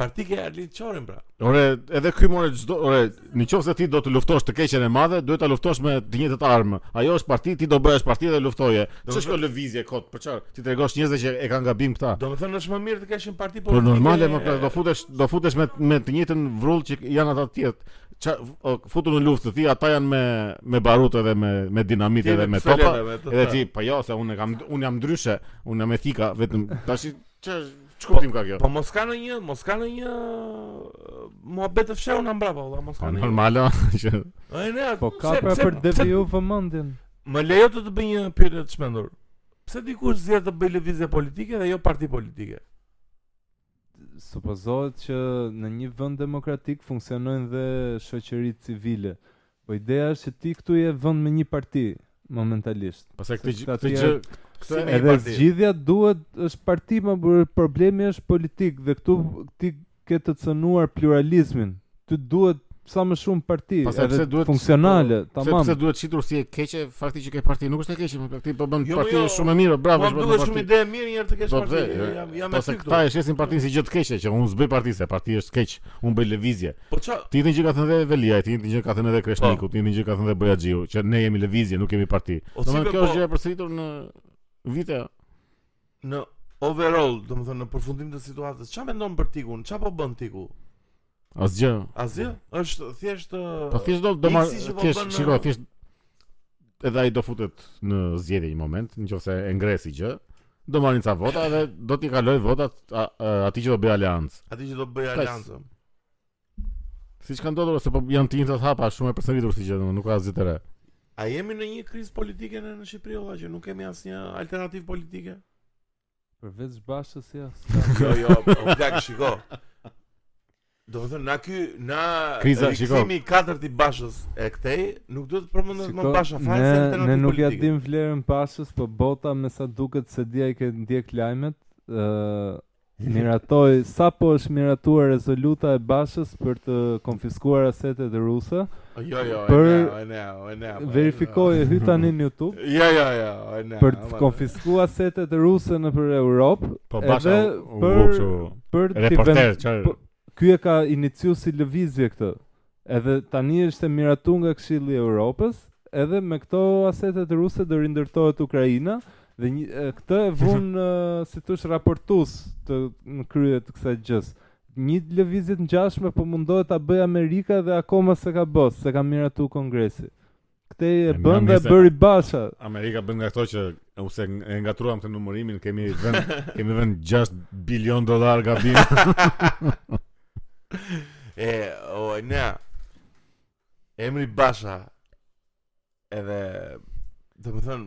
Parti ke Arlind Çorin pra. Ore, edhe ky more çdo, ore, në qoftë se ti do të luftosh të keqen e madhe, duhet ta luftosh me të njëjtët armë. Ajo është parti, ti do bëhesh parti dhe luftoje. Ç'është kjo lëvizje kot? Për çfarë? T'i tregosh njerëzve që e kanë gabim këta. Domethënë është më mirë të kesh një parti po. Po normale më pra, do futesh, do futesh me me të njëjtën vrull që janë ata të tjerë. Ça futesh në luftë ti, ata janë me me barutë dhe me me dinamitë dhe me topa. Edhe ti, po jo, se unë kam unë jam ndryshe, unë jam me thika vetëm tash Ç' çfarë kuptim ka kjo? Po mos ka në një, mos ka në një muhabet të fshehur mbrapa, valla, mos ka po, në një. Normal, a, që... A, e ne, po ka pra për devijuar vëmendjen. Më lejo të të bëj një pyetje të çmendur. Pse dikush zgjedh të bëjë lëvizje politike dhe jo parti politike? Supozohet që në një vend demokratik funksionojnë dhe shoqëritë civile. Po ideja është që ti këtu je vend me një parti momentalisht. Pastaj këtë gjë, këtë gjë, këtë me edhe zgjidhja duhet të jetë parti se problemi është politik dhe këtu ti ke të cënuar pluralizmin. Ty duhet sa më shumë parti, Pastaj, edhe duhet, funksionale, po, tamam. Sepse duhet shitur si e keqe, fakti që ke parti nuk është e keqe, po ti po bën jo, parti jo, shumë mirë, bravo, është bën parti. Shumë ide e mirë një herë të kesh parti. Jam jam me ty. Po pse këta e shesin partinë si gjë të keqe, që unë s'bëj parti se parti është keq, unë bëj lëvizje. Po ça? Të njëjtën gjë ka thënë dhe Veliaj, të njëjtën gjë ka thënë edhe Kreshniku, po. të njëjtën gjë ka thënë dhe Bojaxhiu, që ne jemi lëvizje, nuk jemi parti. Domethënë kjo po- është gjë e përsëritur në vite. Në overall, domethënë në përfundim të situatës, çfarë mendon për Tikun? Çfarë po bën Tiku? Asgjë. Asgjë? Është thjesht Po thjesht do do marr thjesht, shiko, thjesht edhe ai do futet në zgjedhje një moment, në qoftë se e ngre si gjë do marrin ca vota dhe do t'i kalojë votat atij që do bëj aleancë. Atij që do bëj aleancë. Siç ka ndodhur ose po janë të njëjtat hapa, shumë e përsëritur si gjë, nuk ka asgjë të re. A jemi në një krizë politike në në Shqipëri olla që nuk kemi asnjë alternativë politike? Përveç Bashës ja. Jo, jo, o plak shiko. Domethënë na ky na kriza shiko. Që nga katërdhjetë e bashës e këtej, nuk duhet të përmendet më Basha fare si alternativë politike. Ne nuk ia dimë vlerën Bashës, po bota me sa duket se di a i ke ndjek lajmet, ë Miratoi, Sapo është miratuar rezoluta e Bashës për të konfiskuar asetet ruse. Jo, jo, për... e ne, e ne, e ne. Verifikoje, hy tani në YouTube. Jo, jo, jo, e ne. Për të konfiskuar asetet ruse nëpër Europë. Po Basha u për, për reporter, çfarë? Ky e ka iniciu si lëvizje këtë. Edhe tani është miratu nga Këshilli i Europës, edhe me këto asetet ruse do rindërtohet Ukraina dhe një, e, këtë e vunë, si të thosh raportues të në krye të kësaj gjës. Një lëvizje të ngjashme po mundohet ta bëjë Amerika dhe akoma s'e ka bë, s'e ka miratu Kongresi. Këtë e Nga bën dhe mesa- bëri Basha. Amerika bën nga këto që o se e ngatërruam këtë numërimin, kemi vënë kemi vënë 6 bilion dollar gabim. E, o, e ne, emri Basha, edhe, dhe më thënë,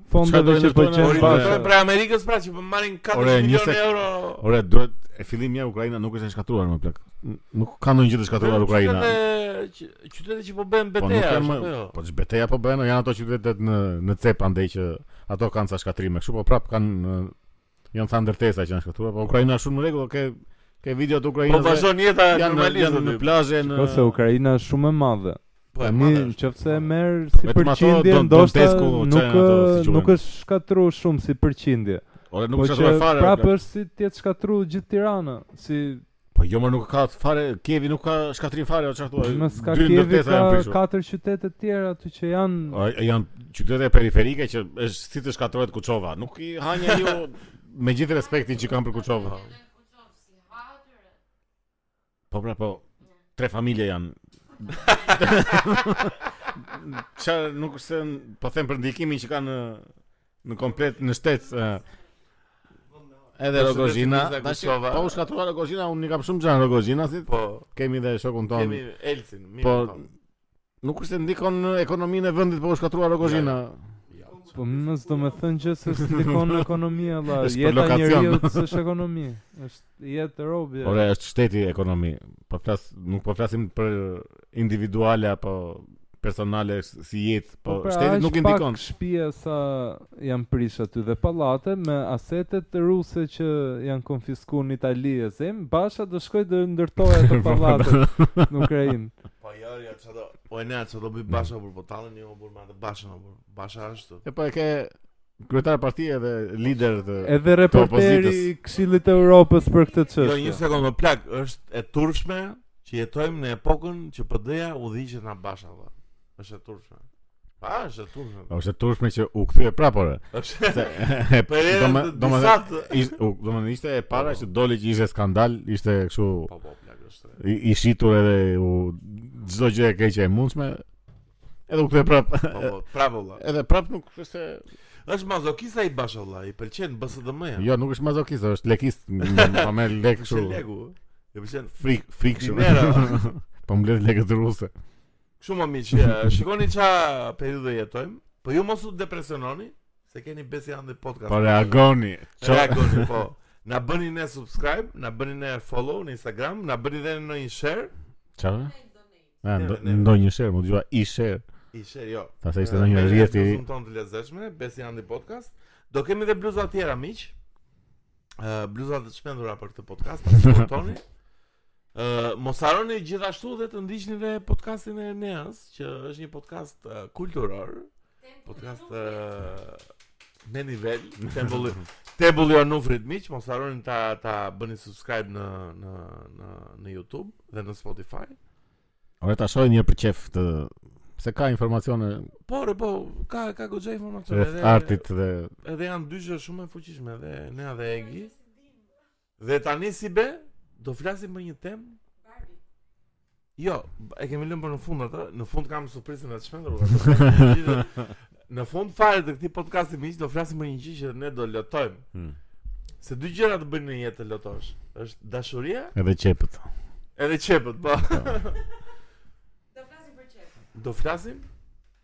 fondeve që po rindërtohen. Për Amerikën pra që po marrin 4 milionë euro. Ore, duhet ta fillojmë, Ukraina nuk është e shkatruar mo plak. Nuk ka ndonjë gjë të shkatruar Ukraina. Qytete qytete që po bën po, beteja. Po nuk jo. Po beteja po bëhen, janë ato qytetet në në cep andej që ato kanë ca shkatrime. Kështu po prap kanë Janë ca ndërtesa që janë shkatruar, po Ukraina është shumë në rregull, ke ke video të Ukrainës. Po vazhdon jeta normalisht janë në plazhe në Ose Ukraina është shumë e madhe. Po e madhe. Qoftë se e merr si përqindje, ndoshta nuk nuk është shkatru shumë si përqindje. Ore nuk po shkatruar fare. Prapë është si të jetë shkatru gjithë Tirana, si Po jo më nuk ka fare, Kievi nuk ka shkatrim fare, çfarë thua? Më ska Dy ndërtesa Kievi ka janë prishur. Katër qytete të tjera aty që janë A, janë qytete periferike që është si të shkatërrohet Kuçova. Nuk i ha njeriu me gjithë respektin që kam për Kuçovën. Po pra po, tre familje janë. Çfarë nuk është se po them për ndikimin që ka Në komplet në shtet Edhe Rogozhina, tash po u shkatrua Rogozhina, unë i kam shumë xhan rogozhinasit po kemi dhe shokun tonë. Kemi Elsin, mirë. Po, po nuk është se ndikon në ekonominë e vendit po u shkatrua Rogozhina. Ja, ja. Po më s'do më thënë që se ndikon në ekonomi, Allah, jeta e njeriu është ekonomi, është jetë robi. Ore është shteti ekonomi. Po flas, nuk po flasim për individuale apo personale si jetë, po, po pra, shteti nuk i ndikon. Po shtëpia sa janë prish aty dhe pallate me asetet ruse që janë konfiskuar në Itali e zem, Basha do shkojë të ndërtojë ato po, pallate në Ukrainë. Po ja, ja çado. Po ne çado bëj Basha për potallën, jo për madh Basha, por Basha ashtu. E po e ke Kryetar partie edhe lider të Edhe raportuesi i Këshillit të Evropës për këtë çështje. Jo, një sekondë, më plak, është e turpshme që jetojmë në epokën që PD-ja udhëhiqet nga Basha. Dhe. Është e turpshme. Pa, është e turpshme. Është e turpshme që u kthye prapë ore. Është. Po do më do më do më ishte e para që doli që ishte skandal, ishte kështu. Po, po, plak është. I shitur edhe u çdo gjë e keqe e mundshme, Edhe u kthye prap. Po, po, prap valla. Edhe prap nuk është është mazokist ai bash valla, i pëlqen BSDM-ja. Jo, nuk është mazokist, është lekist, po më lek kështu. Është leku. E pëlqen frik, frikshëm. Po mbledh lekët ruse. Kështu më miq, shikoni ça periudhë jetojmë. Po ju mos u depresiononi, se keni Besian Podcast. Po reagoni. Reagoni po. Na bëni ne subscribe, na bëni ne follow në Instagram, na bëni dhe ne një share. Çfarë? Na ndo, ndonjë share, më dëgjova i share. I share, jo. Ta se ishte në një rrjet i Zonë tonë të lezetshme, Besian Podcast. Do kemi dhe bluza të tjera miq. Ë bluza të shpendura për këtë podcast, ta shpotoni. Ë mos harroni gjithashtu dhe të ndiqni dhe podcastin e Neas, që është një podcast kulturor. Podcast uh, me nivel Tembulli Tembulli jo nuk rrit miq Mos harroni ta, ta bëni subscribe në, në, në, në Youtube Dhe në Spotify Ore ta shohin një për qejf të Se ka informacione Po, ore, po, ka, ka goxha informacione Dhe artit dhe Edhe janë dyshë shumë e fuqishme Enea dhe Egi Dhe tani si be, do flasim për një temë Jo, e kemi lënë për në fund atë. Në fund kam surprizën e çmendur. në fund fare të këtij podcasti miq do flasim për një gjë që ne do lotojmë. Hmm. Se dy gjëra të bëjnë në jetë të lotosh, është dashuria edhe qepët. Edhe qepët, po. po. do flasim për qepët. Do flasim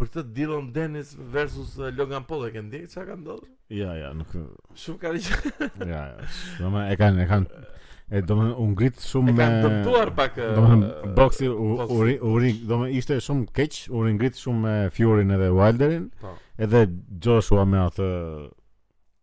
Për këtë Dillon Danis versus uh, Logan Paul e ke ndjek ça ka ndodhur? Ja, ja, nuk shumë ka rëgjë. ja, ja. Domethënë e kanë e kanë e domethënë u ngrit shumë e kanë dëmtuar pak. Uh, domethënë uh, boksi u u u ring, domethënë ishte shumë keq, u ringrit shumë me Furyn edhe Wilderin. Po. Edhe Joshua me atë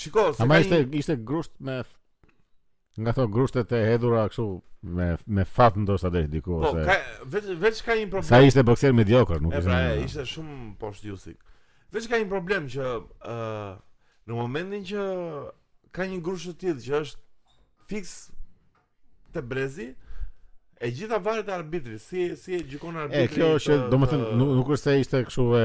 Shiko, se ama ishte një... ishte grusht me nga ato grushtet e hedhura kështu me me fat ndoshta deri diku po, ose. Po, ka veç veç ka një problem. Sa ishte bokser mediokër, nuk ishte. Pra, ishte shumë poshtë Usyk. Veç ka një problem që ë uh, në momentin që ka një grusht të tillë që është fiks te brezi, e gjitha varet te arbitri, si si e gjykon arbitri. E kjo është, domethënë nuk, nuk është se ishte kështu e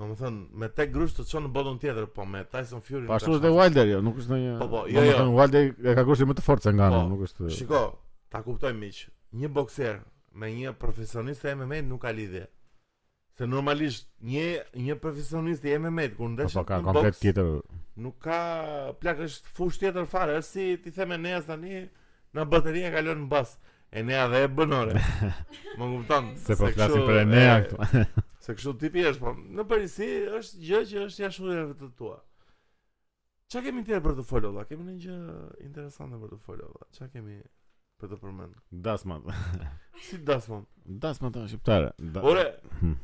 Domethënë, me atë grusht të çon në botën tjetër, po me Tyson Fury nuk ka shans. dhe Wilder, jo, nuk është në një... Po, po, jo, jo. Thënë, Wilder e ka grusht më të fortë se Ngannou po, nuk është... Shiko, ta kuptojmë miq, një bokser me një profesionist të MMA nuk ka lidhje. Se normalisht një një profesionist i MMA kur ndesh po, po, ka komplet tjetër. Nuk ka plak është fushë tjetër fare, është si t'i themi Eneas tani nga bateria kalon në bas. Enea dhe e bën ore. Më kupton? Se po flasim për Enea këtu. Se kështu tipi është, po në përgjithësi është gjë që është jashtë ujërave të tua. Ça kemi tjetër për të folë, lla? Kemi ndonjë gjë interesante për të folë, lla? Ça kemi për të përmend? Dasmat. si dasmat? Dasmat shqiptare. Da... Ore, hmm.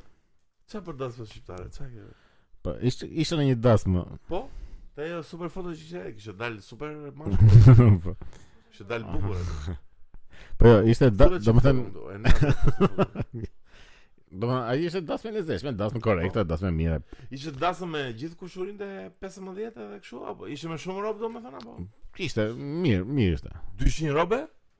Ça për dasmat shqiptare, ça ke? Po, isha, isha në një dasmë. Po? Te ajo super foto që ishe, kishe dal super mashkull. po. Kishe dal bukur. aty. Po jo, ishte da, Fure që domethënë, foto, e na- domethënë ai ishte dasmë e lezetshme, dasmë korrekte, dasmë e mirë. Ishte dasëm me gjithë kushërinj të 15 edhe kështu apo ishte me shumë rob domethënë apo? Ishte mirë, mirë ishte. 200 rob?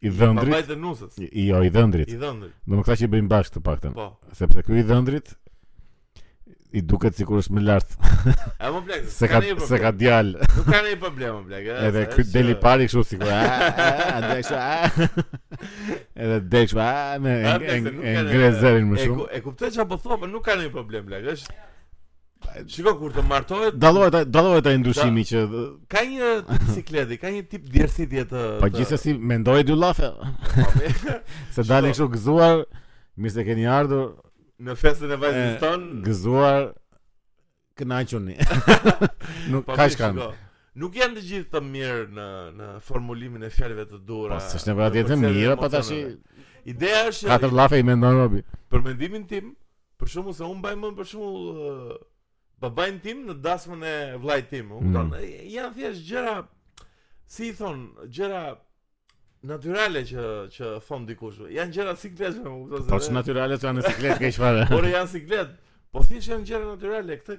i dhëndrit. Babait dhe nuses. Jo, i dhëndrit. I dhëndrit. Domethënë këta që i bëjmë bashkë të paktën. Po. Sepse ky i dhëndrit i duket sikur është më lart. E mo plak, se ka se ka djal. Nuk ka ndonjë problem, mo plak. Edhe ky del i pari kështu sikur. A dhe kështu. Edhe del kështu, a me ngrezerin më shumë. E kuptoj çfarë po thua, por nuk ka ndonjë problem, plak. Është Shiko kur të martohet, dallohet dallohet ai ndryshimi që ka një tip sikleti, ka një tip djersitje të. Po gjithsesi mendoj dy llafe. Se dalin kështu gëzuar, mirë se keni ardhur në festën e vajzës tonë. Gëzuar kënaquni. Nuk po, ka shkan. Nuk janë të gjithë të mirë në në formulimin e fjalëve të duhura. Po s'është nevojë të jetë mirë, po tash ideja është katër llafe i mendon robi. Për mendimin tim, Për shembull se un mbaj mend për shembull babain tim në dasmën e vllait tim, u kupton? Mm. Janë thjesht gjëra si i thon, gjëra natyrale që që thon dikush. Janë gjëra siklet, më kupton? Po natyrale janë siklet keq fare. Por janë siklet. Po thjesht janë gjëra natyrale, këtë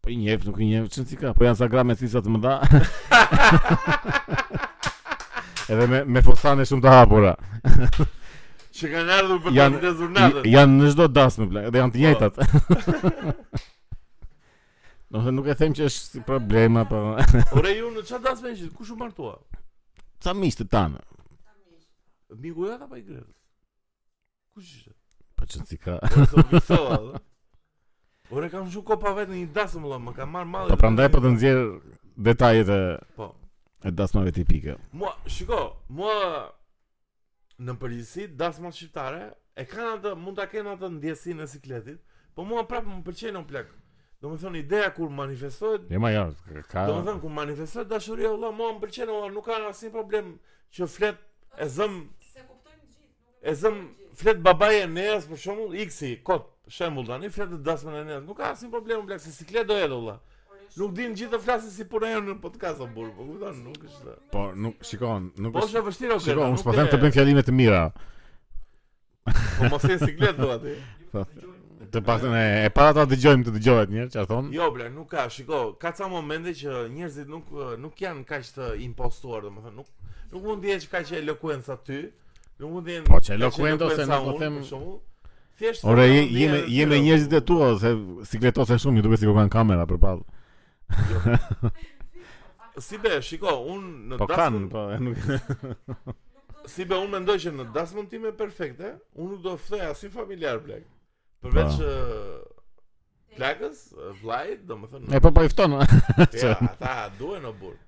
Po i njef, nuk i njef, që si ka? Po janë sa gra me cica të mëdha. Edhe me, me fustane shumë të hapura. Që kanë ardhur për të Janë- ndezur natën. Janë në çdo dasmë plak, dhe janë të Po. njëjtat. Domethënë, nuk e them që është si problem apo Ore ju në çfarë dasme ishit? Kush u martua? ca miqtë tanë. Miku jot apo i Gretës? Kush ishte? Po që ti ka... Ore kam shumë kohë pa vajtur në një dasmë më ka marrë malli... Po prandaj po të nxjerr detajet e... Po. E dasmave tipike Mua, shiko, mua... Në përgjithësi, dasmat shqiptare, e kanë atë, mund ta kenë atë ndjesin e sikletit, po mua prapë më pëlqen o plak. Domethënë, ideja kur manifestohet... Një ma jo, ka... Domethënë, kur manifestohet dashuria, Allah, mua më pëlqen, nuk ka asnjë problem që flet e zëm... Se kuptojnë E zëm, flet babai i nuses për shembull X-i, kot, shembull tani flet te dasma e nuses. Nuk ka asnjë problem plak se siklet do jetë vëlla. Nuk din të gjithë të flasin si puna jonë në podcast apo burr, po kupton, nuk është. Po nuk shikon, nuk po, është. Po është vështirë ose. Shiko, unë s'po them të bëjmë fjalime të mira. Po mos e siklet do jetë. Të paktën e, e para ta dëgjojmë të dëgjohet një herë çfarë thon. Jo vlla, nuk ka, shiko, ka ca momente që njerëzit nuk nuk janë kaq të impostuar, domethënë nuk nuk mund të jesh kaq elokuent sa ty. Nuk mund të jenë Po ç'elokuent ose nuk po them Thjesht Ore jemi jemi njerëzit e tu ose sikletosen shumë duket sikur kanë kamera përballë. Jo. shi be, shiko, un në po dasmë. Po kanë, po nuk. shi be, un mendoj që në dasmën time perfekte, un nuk do ftoja asnjë familjar plak. Përveç po. plakës, vllajt, domethënë. E po po i fton. Ja, ata duhen o burrë.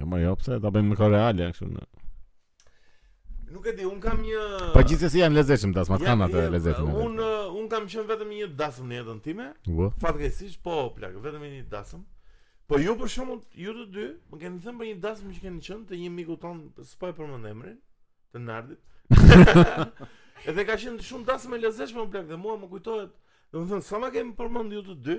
Jo më jo, pse ta bëjmë në kohë reale kështu në. Nuk e di, un kam një Po gjithsesi janë lezetshëm dasmat, kanë atë lezetshëm. Un un kam qenë vetëm një dasëm në jetën time. Fatkeqësisht po plak, vetëm një dasëm. Po ju për shembull, ju të dy, më keni thënë për një dasëm që keni qenë te një miku jonë, s'po e përmend emrin, të Nardit. Edhe ka qenë shumë dasëm e lezetshme plak dhe mua më kujtohet, domethënë sa më keni përmend ju të dy,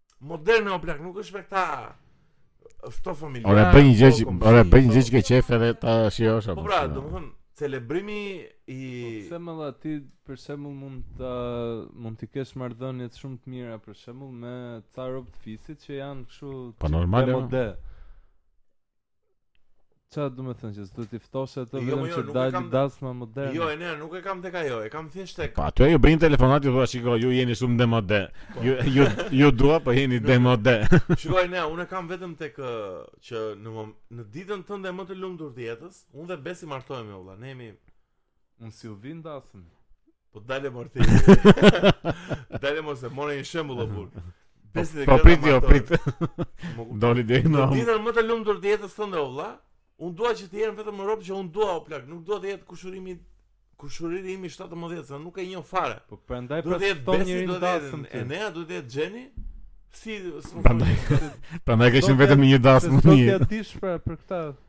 Moderne o plak, nuk është me këta fto familje Ore bëj një gjë që ore bëj një gjë që ke qejf edhe ta shijosh apo. Po pra, domethën celebrimi i po, Se mo vlla ti për shembull mund të mund të kesh marrëdhënie shumë të mira për shembull me ca rob të fisit që janë kështu po normal demode. Ça do me thënë që s'du t'i ftosh ata jo, vetëm jo, që dale kam... dasma moderne Jo, ore, nuk e kam tek ajo, e kam thjesht tek Po atëherë u bën telefonatë, u thua shiko, ju jeni shumë demode po. ju, ju, ju dua, po jeni nuk, demode Shiko, ore, unë e kam vetëm tek që në, mom... në ditën tënde më të lumtur të jetës Unë dhe Besi martohemi, vlla, ne jemi Unë si u vinda asëmi. Po dale mor ti. dale mor se morëm një shembull o burr. Po, po prit jo prit. Doli deri në. Ditën më të lumtur të jetës tënde o vlla. Unë dua që të jem vetëm me robt që unë dua o plak, nuk dua të jetë kushëri im kushëri im i 17, se nuk e njoh fare. Po prandaj pra të jetë njëri në dasëm ti. Ne do të jetë Jenny. Si prandaj. Prandaj kishim vetëm një dasmë. Do të dish për për këtë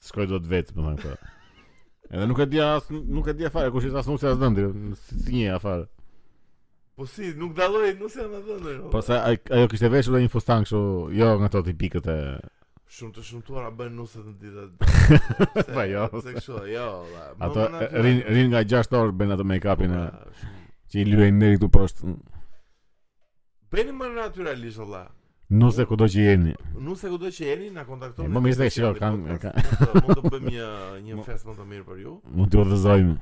Të shkoj do të vetë, më thënë këtë. Edhe nuk e dija as, nuk e dija fare, kush ishte as nusja as dhëndri, s'i, s'i njihja fare. Po si, nuk dallon, nusja nga dhëndri. Po se ajo kishte veshur dhe një fustan kështu, jo nga ato tipiket e... Shumë të shumtuara bëhen nuset në ditët. Po jo. Se kështu, jo. Ato rrinë rrinë nga 6 orë bëjnë ato make-upin e. Që i lyejnë deri këtu poshtë. Bëni më natyralisht vlla. Nuse kudo që jeni. Nuse kudo që jeni, na kontaktoni. Më mirë se Shiko kan. Mund të bëjmë një një festë më të mirë për ju. Mund t'ju udhëzojmë.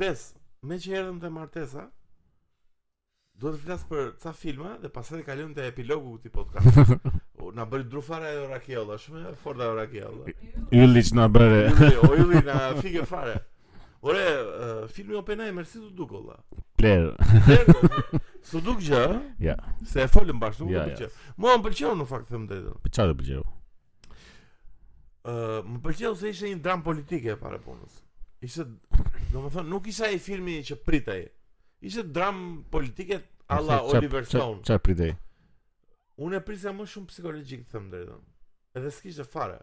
Bes, meqë erdhëm te martesa, do të flas për ca filma dhe pastaj të kalojmë te epilogu i këtij podcast. na bëri dru fare rakia vlla, shumë e fortë rakia vlla. Ylli ç'na bëre. Ylli, o Ylli na fike fare. Ore, uh, filmi Oppenheimer si të duk o vlla? Plehrë. S'tu duk gjë? Ja. Se e folëm bashkë, nuk ja, më pëlqeu. Ja. Mua më pëlqeu në fakt të them të drejtën. Për çfarë të pëlqeu? Ë, uh, më pëlqeu se ishte një dramë politike e para punës. Ishte, domethënë, nuk ishte ai filmi që pritej. Ishte dramë politike alla Oliver Stone. Çfarë pritej? Unë e prisja më shumë psikologjik të them të drejtën. Edhe s'kishte fare.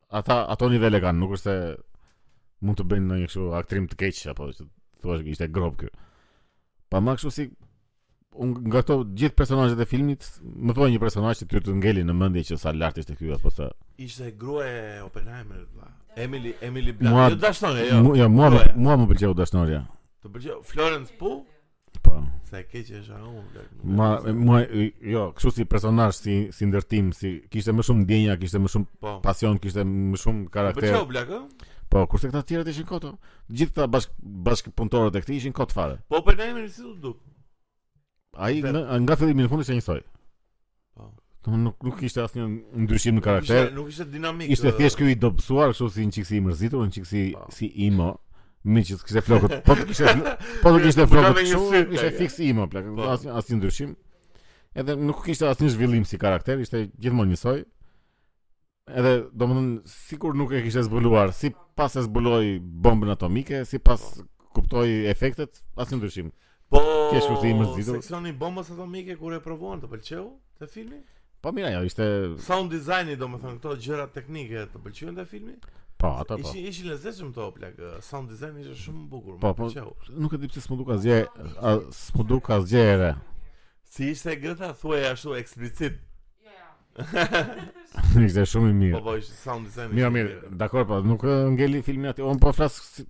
Ata ato nivele kanë, nuk është se mund të bëjnë ndonjë kështu aktrim të keq apo që thua se ishte grob ky. Pa më kështu si nga të gjithë personazhet e filmit, më thua një personazh që ty të ngeli në mendje që sa lart ishte ky apo sa. Ishte gruaja e Oppenheimer, vlla. Emily Emily Blunt. Mua, jo dashnorja, jo. Mua, jo, mua, mua më pëlqeu dashnorja. Të pëlqeu Florence Pugh? Po. Sa e keq është ajo. Ma ma jo, kështu si personazh si si ndërtim, si kishte më shumë ndjenja, kishte më shumë po. pasion, kishte më shumë po, karakter. Po ça bën plak, ë? Po, kurse këta të tjerët ishin koto. Të gjithë këta bashk bashkëpunëtorët e këtij ishin kot fare. Po për Oppenheimerin si t'u duk? Ai nga fillimi në fund ishte njësoj. Po. Nuk nuk kishte asnjë ndryshim në karakter. Nuk ishte dinamik. Ishte thjesht ky i dobësuar, kështu si një çik si i mërzitur, një çik po. si emo. Meqë s'kishte flokët, po të kishte po të kishte flokët kështu, ishte fiks emo, plak, po. asnjë asnjë ndryshim. Edhe nuk kishte asnjë zhvillim si karakter, ishte gjithmonë njësoj. Edhe, domethënë, si kur nuk e kishte zbuluar, si pasi e zbuloi bombën atomike, si pasi po. kuptoi efektet, asnjë ndryshim. Po, ishte kështu i mërzitur. Seksioni i bombës atomike, kur e provuan të pëlqeu, te filmi? Po mira, jo, ishte... Sound designi domethënë, këto gjëra teknike të pëlqyen te filmi? Po, ato po. Ishin ishin të lezetshme ato plak. Sound design ishte shumë i bukur. Po, po. Nuk e di pse s'm'u duk asgjë, s'm'u duk asgjë. Si ishte gëta thuaj ashtu eksplicit. Jo, jo. Ishte shumë i mirë. Po po, ishte sound design. Mirë, mirë, dakord, po nuk ngeli filmi aty. Unë po flas si,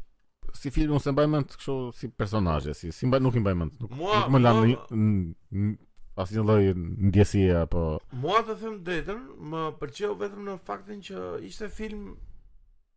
si film unë s'e mbaj mend kështu si personazhe, si si mbaj nuk i mbaj mend. Nuk, mua, nuk më lanë asnjë lloj ndjesie apo Mua të them të drejtën, më pëlqeu vetëm për faktin që ishte film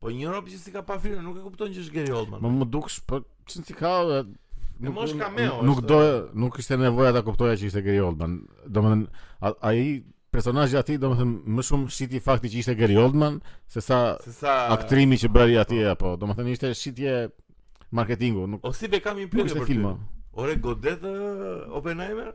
Po një rob që s'i ka pa filmat, nuk e kupton që është Gary Oldman. Më më duksh, po çin si ka dhe nuk mos ka me, nuk do nuk ishte nevoja ta kuptoja që ishte Gary Oldman. Domethënë ai personazhi aty domethënë më shumë shiti fakti që ishte Gary Oldman se sa se sa aktrimi që bëri aty po. apo domethënë ishte shitje marketingu, nuk. O si be kam një pyetje për filmin. Ore Godet Oppenheimer?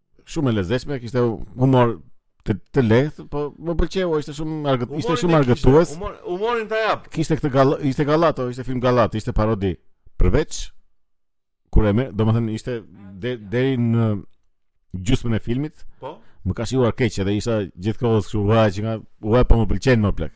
shumë e lezetshme, kishte humor të, të lehtë, po më pëlqeu, ishte shumë argët, ishte shumë argëtues. Humor, humorin ta jap. Kishte këtë gall, ishte gallatë, ishte film gallatë, ishte parodi. Përveç kur e merr, domethënë ishte deri në gjysmën e filmit. Po. Më ka shijuar keq edhe isha gjithë kohës kështu ua që nga ua po më pëlqen më plak.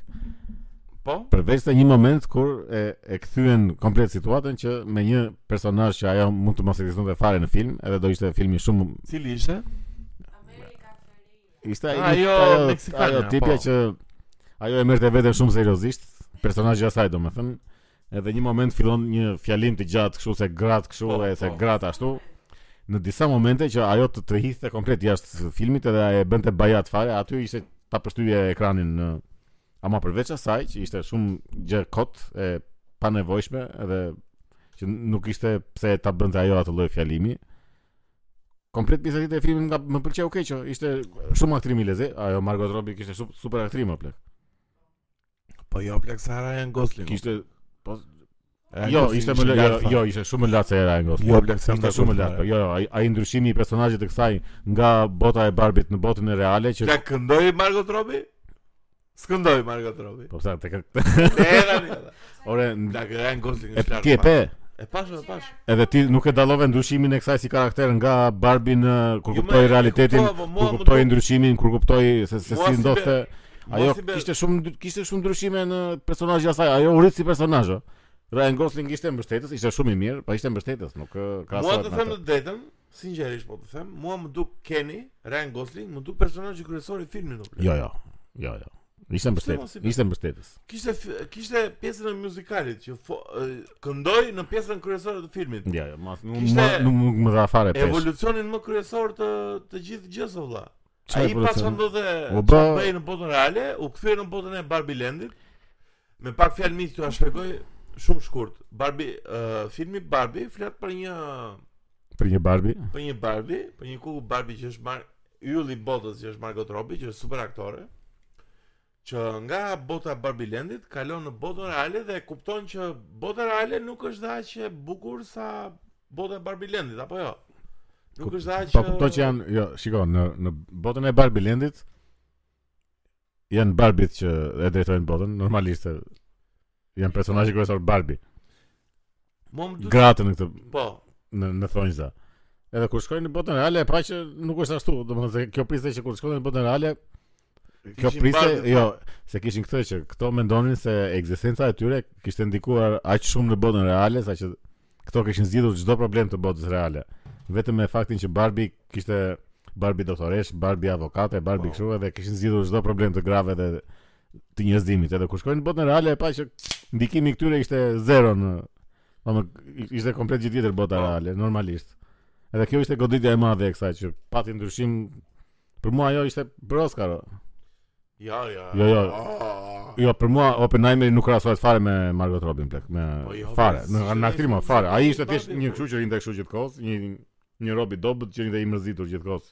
Po. Përveç te një moment kur e e kthyen komplet situatën që me një personazh që ajo mund të mos ekzistonte fare në film, edhe do ishte filmi shumë Cili ishte? America Ferrera. Ishte ajo, ajo, ajo meksikane. Ajo tipja po. që ajo e merrte veten shumë seriozisht, personazhi i saj domethënë. Edhe një moment fillon një fjalim të gjatë kështu se gratë kështu po, e se po. gratë ashtu. Në disa momente që ajo të tërhiqte komplet jashtë filmit edhe e bënte bajat fare, aty ishte ta pështyje ekranin në Ama përveç asaj që ishte shumë gjë kot e panevojshme edhe që nuk ishte pse ta bënte ajo atë lloj fjalimi. Komplet pjesa tjetër e filmit më pëlqeu keq, ishte shumë aktrim i lezet. Ajo Margot Robbie kishte super, super aktrim a plak? Po jo, plak, sa Ryan Gosling. Kishte po Jo, ishte më lart. Jo, jo, ishte shumë më lart se Ryan Gos. Jo, plak, ishte shumë më lart. Jo, jo, ai ai ndryshimi i personazhit të kësaj nga bota e Barbit në botën reale që Ja këndoi Margot Robbie? S'këndoi Margot Robbie. Po sa tek. Ore, plak, Ryan Gosling është lart. Ti e pe? E pash, e pash. Edhe ti nuk e dallove ndryshimin e kësaj si karakter nga Barbie në kur jo, kuptoi realitetin, po, kur kuptoi ndryshimin, kur kuptoi se se si ndodhte. Ajo Masibe... kishte shumë kishte shumë ndryshime në personazhin e saj. Ajo u rrit si personazh. Ryan Gosling ishte mbështetës, ishte shumë i mirë, po ishte mbështetës, nuk krahasohet. Mua të them të drejtën, sinqerisht po të them, mua m'u duk Keni, Ryan Gosling, m'u duk personazhi kryesor i filmit nuk. Jo, jo. Jo, jo. Ishte mbështetës, ishte mbështetës. Kishte kishte pjesën e muzikalit që fo, këndoi në pjesën kryesore të filmit. Jo, jo, mas nuk më nuk më dha fare peshë. Evolucionin më kryesor të të gjithë gjësë vëlla. Që ai pa çfarë ndodhte, çfarë bëhej në botën reale, u kthye në botën e Barbie Landit. Me pak fjalë miq t'ua shpjegoj shumë shkurt. Barbie, uh, filmi Barbie flet për një për një Barbie, për një Barbie, për një kukull Barbie që është marr yll i botës që është Margot Robbie, që është super aktore. që nga bota e Barbilendit kalon në botën reale dhe e kupton që bota reale nuk është dhe aq e bukur sa bota e Barbilendit apo jo. Nuk është dhe aq Po kupton që janë, jo, shiko, në në botën e Barbilendit janë Barbit që e drejtojnë botën normalisht. Janë personazhi kryesor Barbie. Mom dy. Gratë në këtë Po. në në thonjza. Edhe kur shkojnë në botën reale, e pa që nuk është ashtu, domethënë se kjo priste që kur shkojnë në botën reale, kjo Kishin priste, Barbie, jo, se kishin këtë që këto mendonin se ekzistenca e tyre kishte ndikuar aq shumë në botën reale sa që këto kishin zgjidhur çdo problem të botës reale. Vetëm me faktin që Barbie kishte Barbie doktoreshë, Barbie avokate, Barbie Po. kështu edhe kishin zgjidhur çdo problem të grave dhe të njerëzimit. Edhe kur shkoi në botën reale e pa që ndikimi i këtyre ishte zero në Po më ishte komplet gjë tjetër bota po. reale, normalisht. Edhe kjo ishte goditja e madhe e kësaj që pati ndryshim. Për mua ajo ishte për Oscar. Ja, ja. Jo, jo. Ah. Jo, për mua Oppenheimer nuk krahasohet fare me Margot Robbie plak, me po, jo, fare, në në aktrim fare. Ai ishte thjesht një kështu që rrinte kështu gjithkohës, një një rob i dobët që rrinte i mërzitur gjithkohës.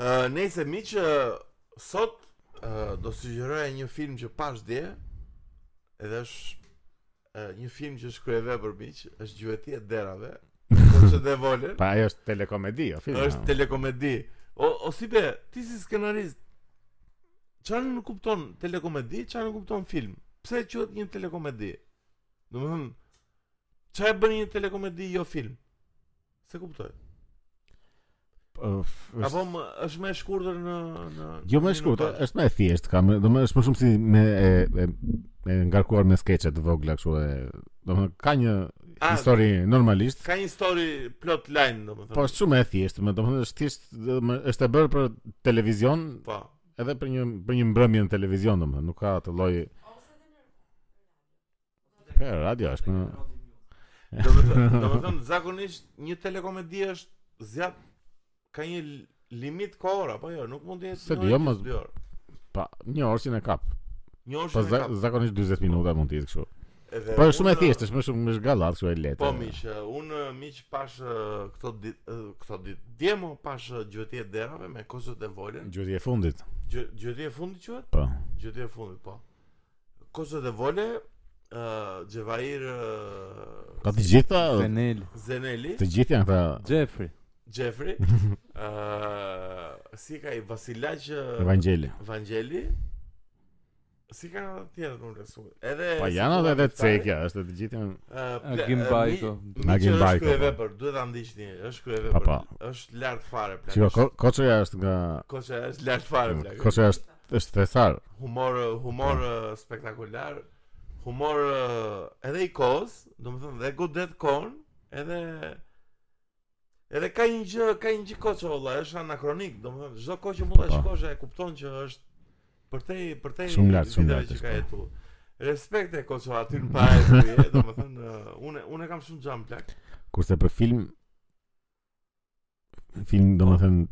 Uh, Nejse miq sot uh, do sugjeroja një film që pashë dje, edhe është uh, një film që është kryevepër miq është gjueti e derrave, Koço Devolen. Pa, ajo është telekomedi, jo film. është telekomedi. O, o si be, ti si skenarist, ça nënkupton telekomedi, ça nënkupton film? Pse quhet një telekomedi? Domethënë, ça e bën një telekomedi jo film? S'e kuptoj. Apo më, është më e shkurtër në në Jo më e shkurtër, është më e thjeshtë, kam, domethënë është më shumë si me e, e, e ngarkuar me skeçe të vogla kështu e domethënë ka një A, histori normalisht. Ka një histori plot line domethënë. Po është shumë e thjeshtë, domethënë është thjesht është e bërë për televizion. Po. Edhe për një për një mbrëmje në televizion domethënë, nuk ka atë lloj Po radio është. Në... Domethënë, domethënë zakonisht një telekomedi është zgjat ka një limit kohor apo jo, nuk mund të jetë më jo, mos... dy orë. Pa, një orë si në kap. Një orë si në kap. Zakonisht 40 minuta mund të jetë kështu. Edhe po shumë e thjeshtë, është më shumë me gallatë kështu e lehtë. Po miq, unë miq pashë këto këto ditë dje mo pashë gjueti e derrave me Koço Devolen. Gjueti e fundit. Gjueti e fundit quhet? Po. Gjueti e fundit, po. Koço Devole, uh, Xhevahir uh, Pa të gjitha, Zenel. Zeneli, të gjithë janë këta Xhefri. Xhefri, uh, si ka i Vasillaq uh, Vangjeli. Vangjeli. Si ka tjetër unë resu. Edhe Pa janë edhe edhe Cekja, është të gjithë janë. Agim Bajko. Agim Bajko. Është kryevepër, po, duhet ta ndiqni, është kryevepër. Është lart fare plak. Çka Koçoja është nga Koçoja është lart fare plak. Koçoja është Është thesar. Humor, humor spektakular. Humor edhe i kohës, domethënë dhe godet kohën, edhe... Edhe ka një gjë, ka një gjë Koço vlla, është anakronik, domethënë, çdo kohë mund ta po. shikosh e kupton që është përtej, përtej, shumë lartë, shumë lartë, shumë lartë, shumë Respekte Koço aty në pa e të je, domethënë, uh, unë, unë e kam shumë xhan plak. Kurse për film, film, domethënë,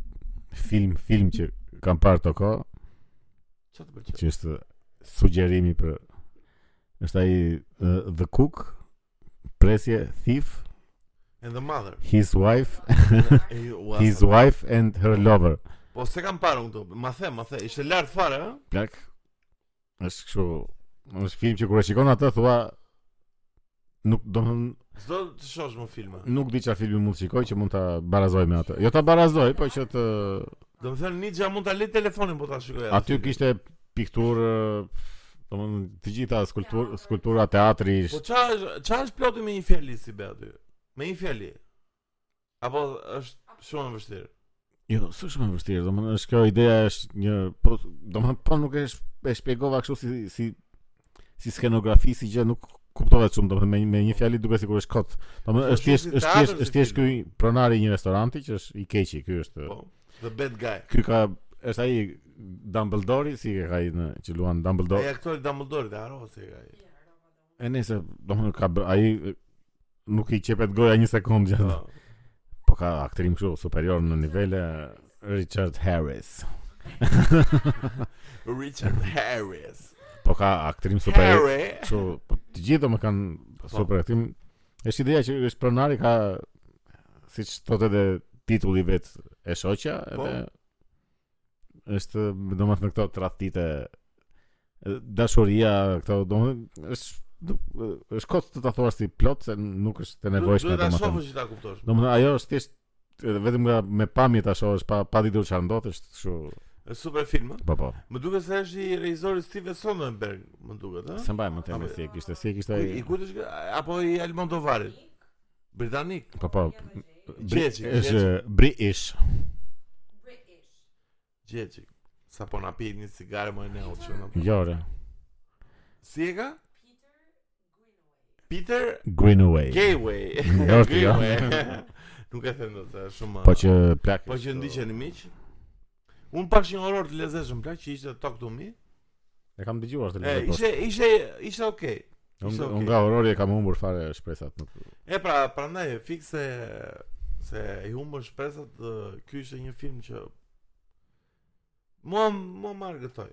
film, film që kam parë këto kohë, ça të pëlqen? Që është sugjerimi për, është ai uh, The Cook, Presje, Thief, And the mother. His wife. his wife and her lover. Po s'e kam parë unë këtë. Ma the, ma the, ishte lart fare, ha? Plak. Është kështu. Është film që kur e shikon atë thua nuk do të S'do të shosh më filma. Nuk di çfarë filmi mund të shikoj që mund ta barazoj me atë. Jo ta barazoj, po që të Domethënë një gjë mund ta lë telefonin po ta shikoj. Aty kishte pikturë Domthon të gjitha skulpturë, skulptura teatri. Po çfarë çfarë është ploti me një fjali si be aty? Me një fjali. Apo është shumë e vështirë. Jo, s'është shumë e vështirë, domethënë është kjo ideja është një po domethënë po nuk e e shpjegova kështu si si si skenografi si gjë nuk kuptohet shumë domethënë me, me një fjalë duket sikur është kot. Domethënë është thjesht është thjesht është thjesht ky pronari i një restoranti që është i keqi, ky është po, the bad guy. Ky ka është ai Dumbledore si ka ai që luan Dumbledore. Ai aktori Dumbledore, de, si e ka ai? E nejse, domethënë ka, atij nuk i qepet goja një sekundë gjatë. Po. po ka aktrim kështu superior në nivele Richard Harris. Richard Harris. Po ka aktrim superior. Kështu, po të gjithë domethënë kanë po. super aktrim. Është ideja që është pronari ka siç thotë edhe titulli vetë e shoqja, po. edhe është domethënë këto tradhtitë dashuria këto domethënë është është kot të ta thuash si plot se nuk është e nevojshme domethënë. Do ta shohësh që ta kuptosh. Domethënë ajo është thjesht vetëm nga me pamje ta shohësh pa pa ditur çfarë ndodh është kështu. Është super film. Po po. Më duket se është i regjisorit Steven Soderbergh, më duket, ëh. S'e mbaj mend tani si e kishte, si e kishte. I kujt është apo i Almodovarit? Britanik. Po po. Gjeçi, është British. British. Gjeçi. Sa po na pini cigare më ne ulçu na. Jo. Si e ka? Peter Greenaway. Gayway. Jo, jo. Nuk e them dot, është shumë. Po pra plak. Po që ndiqeni miq. Unë pashë një horror të lezetshëm plak që ishte Talk to Me. E kam dëgjuar të lezetshëm. Ishte ishte ishte okay. Unë okay. unë nga horrori i kam humbur fare shpresat nuk. E pra, prandaj fiks se i ke humbur shpresat, ky ishte një film që mua mua m'argëtoi.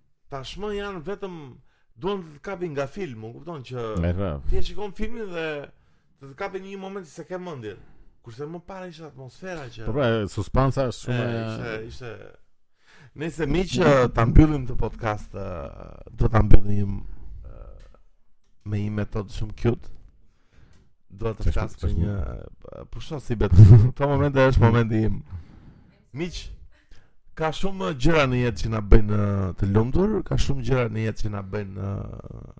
tashmë janë vetëm duan të të kapin nga filmi, më kupton që ti e shikon filmin dhe të të kapin një moment që s'e ke mendjen. Kurse më parë ishte atmosfera që Po pra, suspansa është shumë e, ishte ishte Nejse miq ta mbyllim këtë podcast, do ta mbyllim me një metodë shumë cute. Do të flas për një pushon si betë. Ky moment është momenti im. Miq, ka shumë gjëra në jetë që na bëjnë uh, të lumtur, ka shumë gjëra në jetë që na bëjnë uh,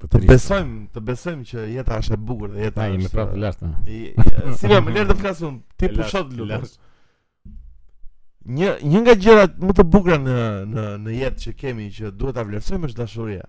të të besojmë, të besojmë që jeta është e bukur dhe jeta është. Ai më prap uh, lart. S'po më lë të flas unë, ti pushot lumtur. Një një nga gjërat më të bukura në në në jetë që kemi që duhet ta vlerësojmë është dashuria.